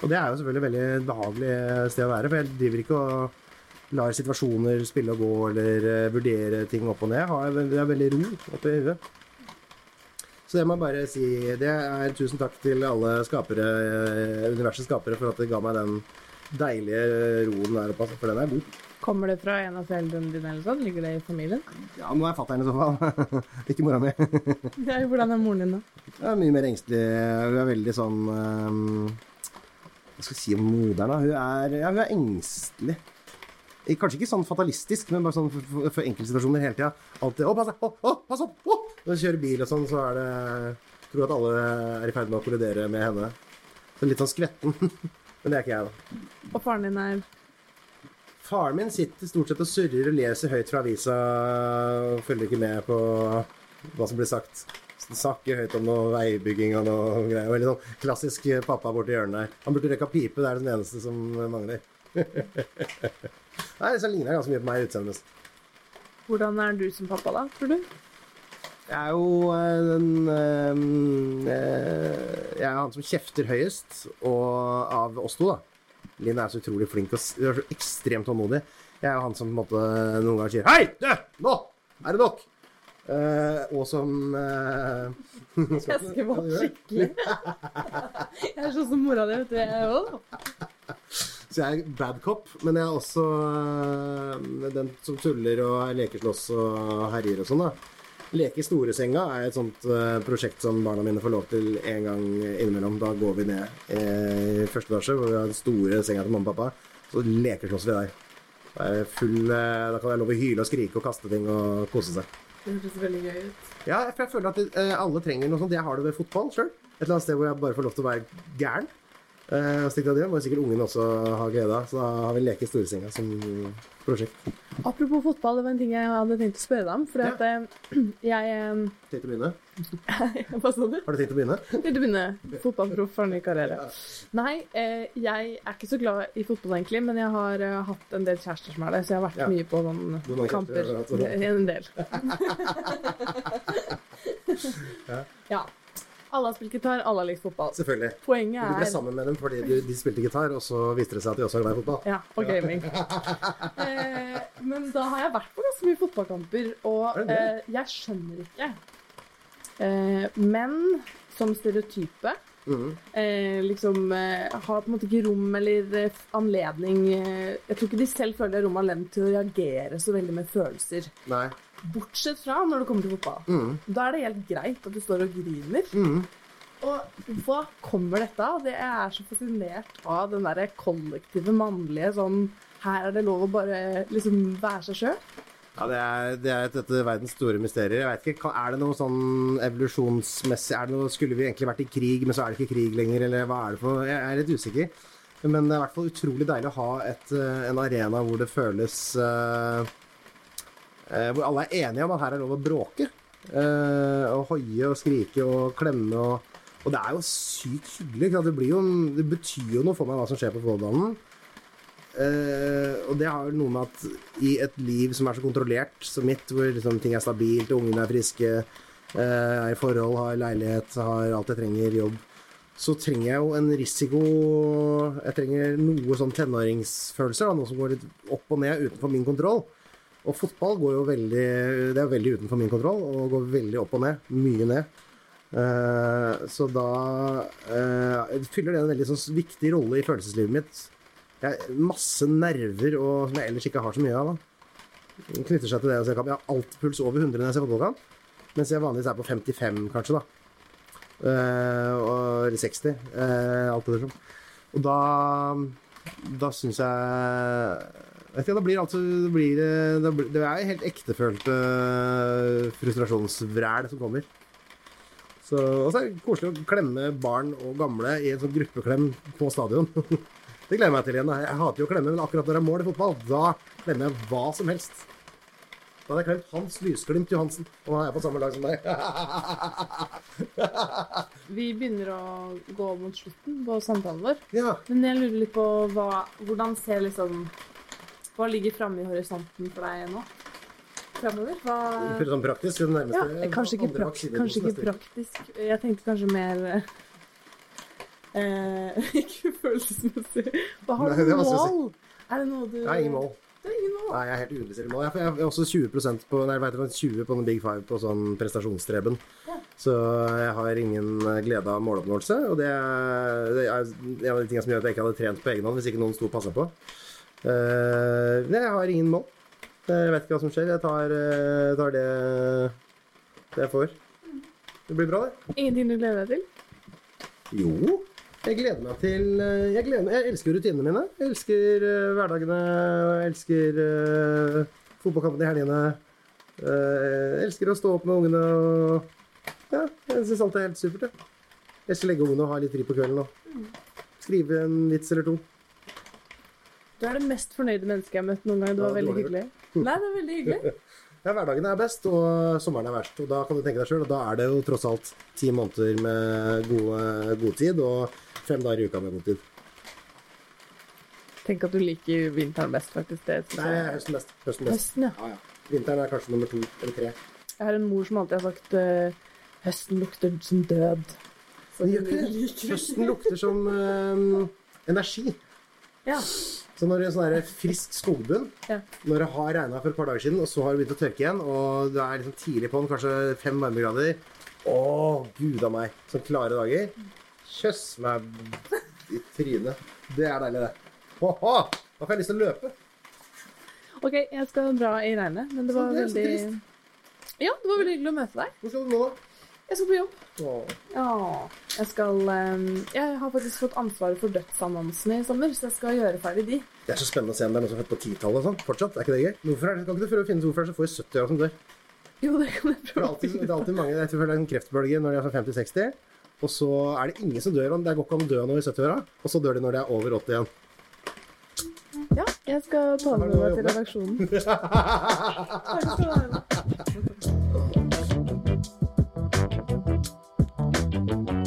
Og det er jo selvfølgelig et veldig behagelig sted å være, for jeg driver ikke og lar situasjoner spille og gå eller eh, vurdere ting opp og ned. Jeg har veldig ro oppi huet. Så det må jeg bare si. Det er tusen takk til alle skapere, eh, universets skapere for at de ga meg den deilige roen der oppe, altså, for den er god. Kommer det fra en av foreldrene dine eller sånn? Ligger det i familien? Ja, nå er fatter'n i så fall. [laughs] ikke mora mi. [laughs] Ja, hvordan er moren din, da? Hun er mye mer engstelig. Hun er veldig sånn um, Hva skal jeg si om moderen, da? Hun er, ja, hun er engstelig. Eh, Kanskje ikke sånn fatalistisk, men bare sånn for, for, for enkeltsituasjoner hele tida. Alltid 'Å, pass, å, å, pass opp!' Å! Når hun kjører bil og sånn, så er det Tror at alle er i ferd med å kollidere med henne. Så litt sånn skvetten. [laughs] men det er ikke jeg, da. Og faren din er Faren min sitter stort sett og surrer og leser høyt fra avisa. og Følger ikke med på hva som blir sagt. Snakker høyt om noe veibygging og noe greier. Veldig sånn klassisk pappa borti hjørnet der. Han burde røyka pipe, det er den eneste som mangler. [laughs] Nei, så ligner jeg ganske mye på meg i utseendet. Hvordan er du som pappa, da, tror du? Jeg er jo eh, den øh, øh, Jeg er han som kjefter høyest, og av oss to, da. Linn er så utrolig flink og du er så ekstremt tålmodig. Jeg er jo han som på en måte noen ganger sier 'Hei, du! Nå er det nok!' Uh, og som eh, [laughs] Jeg skal være skikkelig. [laughs] Jeg er sånn som mora di, vet du. Jeg òg. Så jeg er bad cop, men jeg er også eh, den som tuller og leker slåss og herjer og sånn, da. Leke i storesenga er et sånt eh, prosjekt som barna mine får lov til en gang innimellom. Da går vi ned eh, i første etasje, hvor vi har den store senga til mamma og pappa. Så lekeslåss vi der. Er full, eh, da kan det være lov å hyle og skrike og kaste ting og kose seg. Det hørtes veldig gøy ut. Ja, for jeg føler at eh, alle trenger noe sånt. Jeg har det ved fotball sjøl. Et eller annet sted hvor jeg bare får lov til å være gæren. Eh, og stikke av det må sikkert ungen også ha glede av. Så da har vi leke i storesenga som prosjekt. Apropos fotball, det var en ting jeg hadde tenkt å spørre deg om. Fordi at eh, [clears throat] jeg eh, Tenkt å begynne? [laughs] Hva sa du? Har du tenkt å begynne? Tenkt å begynne. Fotballproff for en ny karriere. Nei, eh, jeg er ikke så glad i fotball egentlig, men jeg har hatt en del kjærester som er det, så jeg har vært Ja. mye på noen kamper. [laughs] En del. [laughs] ja. Alle har spilt gitar, alle har likt fotball. Selvfølgelig. Poenget er Du ble sammen med dem fordi du, de spilte gitar, og så viste det seg at de også har glad i fotball. Ja, og gaming. [laughs] eh, men da har jeg vært på ganske mye fotballkamper, og eh, jeg skjønner ikke eh, menn som stereotype Mhm. eh, liksom eh, har på en måte ikke rom eller eh, anledning eh, Jeg tror ikke de selv føler det er rom og anledning til å reagere så veldig med følelser. Nei. Bortsett fra når det kommer til fotball. Mm. Da er det helt greit at du står og griner. Mm. Og hva kommer dette av? Det er så fascinert av den derre kollektive mannlige sånn Her er det lov å bare liksom være seg sjøl. Ja, det er, det er et, et verdens store mysterier. Jeg vet ikke, Er det noe sånn evolusjonsmessig er det noe, Skulle vi egentlig vært i krig, men så er det ikke krig lenger, eller hva er det for? Jeg er litt usikker. Men det er i hvert fall utrolig deilig å ha et, eh, en arena hvor det føles eh, Hvor alle er enige om at her er lov å bråke. eh, og hoie og skrike og klemme og Og det er jo sykt hyggelig. Det, jo, det betyr jo noe for meg hva som skjer på Follobanen. Eh, og det har jo noe med at i et liv som er så kontrollert som mitt, hvor liksom ting er stabilt, ungene er friske, eh, er i forhold, har leilighet, har alt jeg trenger, jobb, så trenger jeg jo en risiko Jeg trenger noe sånn tenåringsfølelser, da, noe som går litt opp og ned utenfor min kontroll. Og fotball går jo veldig Det er veldig utenfor min kontroll og går veldig opp og ned. Mye ned. Uh, så da uh, fyller det en veldig sånn viktig rolle i følelseslivet mitt. Jeg, masse nerver og, som jeg ellers ikke har så mye av. Det knytter seg til det å se kamp. Jeg har alltid puls over 100 når jeg ser fotballkamp. Mens jeg vanligvis er på 55, kanskje. da. uh, eller 60. Uh, alt der. Og da Da syns jeg ikke, da blir altså Det, blir, det, blir, det er helt ektefølte eh, frustrasjonsvræl som kommer. Så, og så er det koselig å klemme barn og gamle i en sånn gruppeklem på stadion. [laughs] Det gleder jeg meg til igjen. Jeg hater jo å klemme, men akkurat når det er mål i fotball, da klemmer jeg hva som helst. Da hadde jeg klemt Hans Lysglimt Johansen, og han er på samme lag som deg. [laughs] Vi begynner å gå mot slutten på samtalen vår. ja. Men jeg lurer litt på hva, hvordan ser liksom Hva ligger framme i horisonten for deg nå? Framover? Hva sånn praktisk. Det ja, kanskje ikke, andre prak kanskje ikke praktisk. Jeg tenkte kanskje mer eh, [laughs] Ikke følelsesmessig. Hva har Nei, du mål? Si. Er det noe du ingen mål. Det er ingen mål. Nei, jeg er helt uinteressert i mål. Jeg er også 20 på Nei, vet, ikke, 20% på den Big Five på sånn prestasjonsstreben. Ja. Så jeg har ingen glede av måloppnåelse. Og det er, det er en av de tingene som gjør at jeg ikke hadde trent på egen hånd hvis ikke noen sto og passa på. Eh, nei, jeg har ingen mål. Jeg vet ikke hva som skjer. Jeg tar, uh, tar det, det jeg får. Det blir bra, det. Ingenting du gleder deg til? Jo. Jeg gleder meg til eh, Jeg, gleder jeg elsker rutinene mine. Jeg elsker uh, hverdagene. Jeg elsker uh, fotballkampene i helgene. Eh, jeg elsker å stå opp med ungene og Ja, jeg syns alt er helt supert, jeg. Jeg å legge ungene og ha litt fri på kvelden og skrive en vits eller to. Du er det mest fornøyde mennesket jeg har møtt noen gang. Det var Ja, veldig dårlig. hyggelig. Nei, det er veldig hyggelig. [laughs] Ja, hverdagen er best, og sommeren er verst. Og da kan du tenke deg sjøl, da er det jo tross alt ti måneder med gode, god tid, og fem dager i uka med god tid. Tenk at du liker vinteren best, faktisk. Det Nei, høsten best. Høsten best. Høsten, ja. Ja, ja. Vinteren er kanskje nummer to eller tre. Jeg har en mor som alltid har sagt eh, høsten lukter som død. Så Høsten lukter som øhm, energi. Ja. Så når det er sånn frisk skogbunn, Ja. når det har regna for et par dager siden, og så har det begynt å tørke igjen, og det er liksom tidlig den, kanskje fem varmegrader Å, gud a meg. Sånne klare dager. Kjøss meg i trynet. Det er deilig, det. Åhå, da får jeg lyst til å løpe. OK, jeg skal dra i regnet, men det var veldig Ja, det var veldig hyggelig å møte deg. Hvor skal du nå? Jeg skal på jobb. Åh. Ja, jeg skal um, Jeg har faktisk fått ansvaret for dødsannonsene i sommer, så jeg skal gjøre ferdig de. Det er så spennende å se om det er noen som er født på 10-tallet og sånn. Fortsatt. Er ikke det gøy? Hvorfor er det, kan ikke du prøve å finne ut hvorfor det er så få i 70-åra som dør? Jo, det kan jeg For det er alltid, det er alltid mange, jeg tror det er en kreftbølge når de er fra 50-60. Og så er det ingen som dør. Det går ikke an å dø nå i 70-åra. Og så dør de når de er over 80 igjen. Ja, jeg skal ta med meg til redaksjonen. Takk skal du ha. [laughs] Thank you.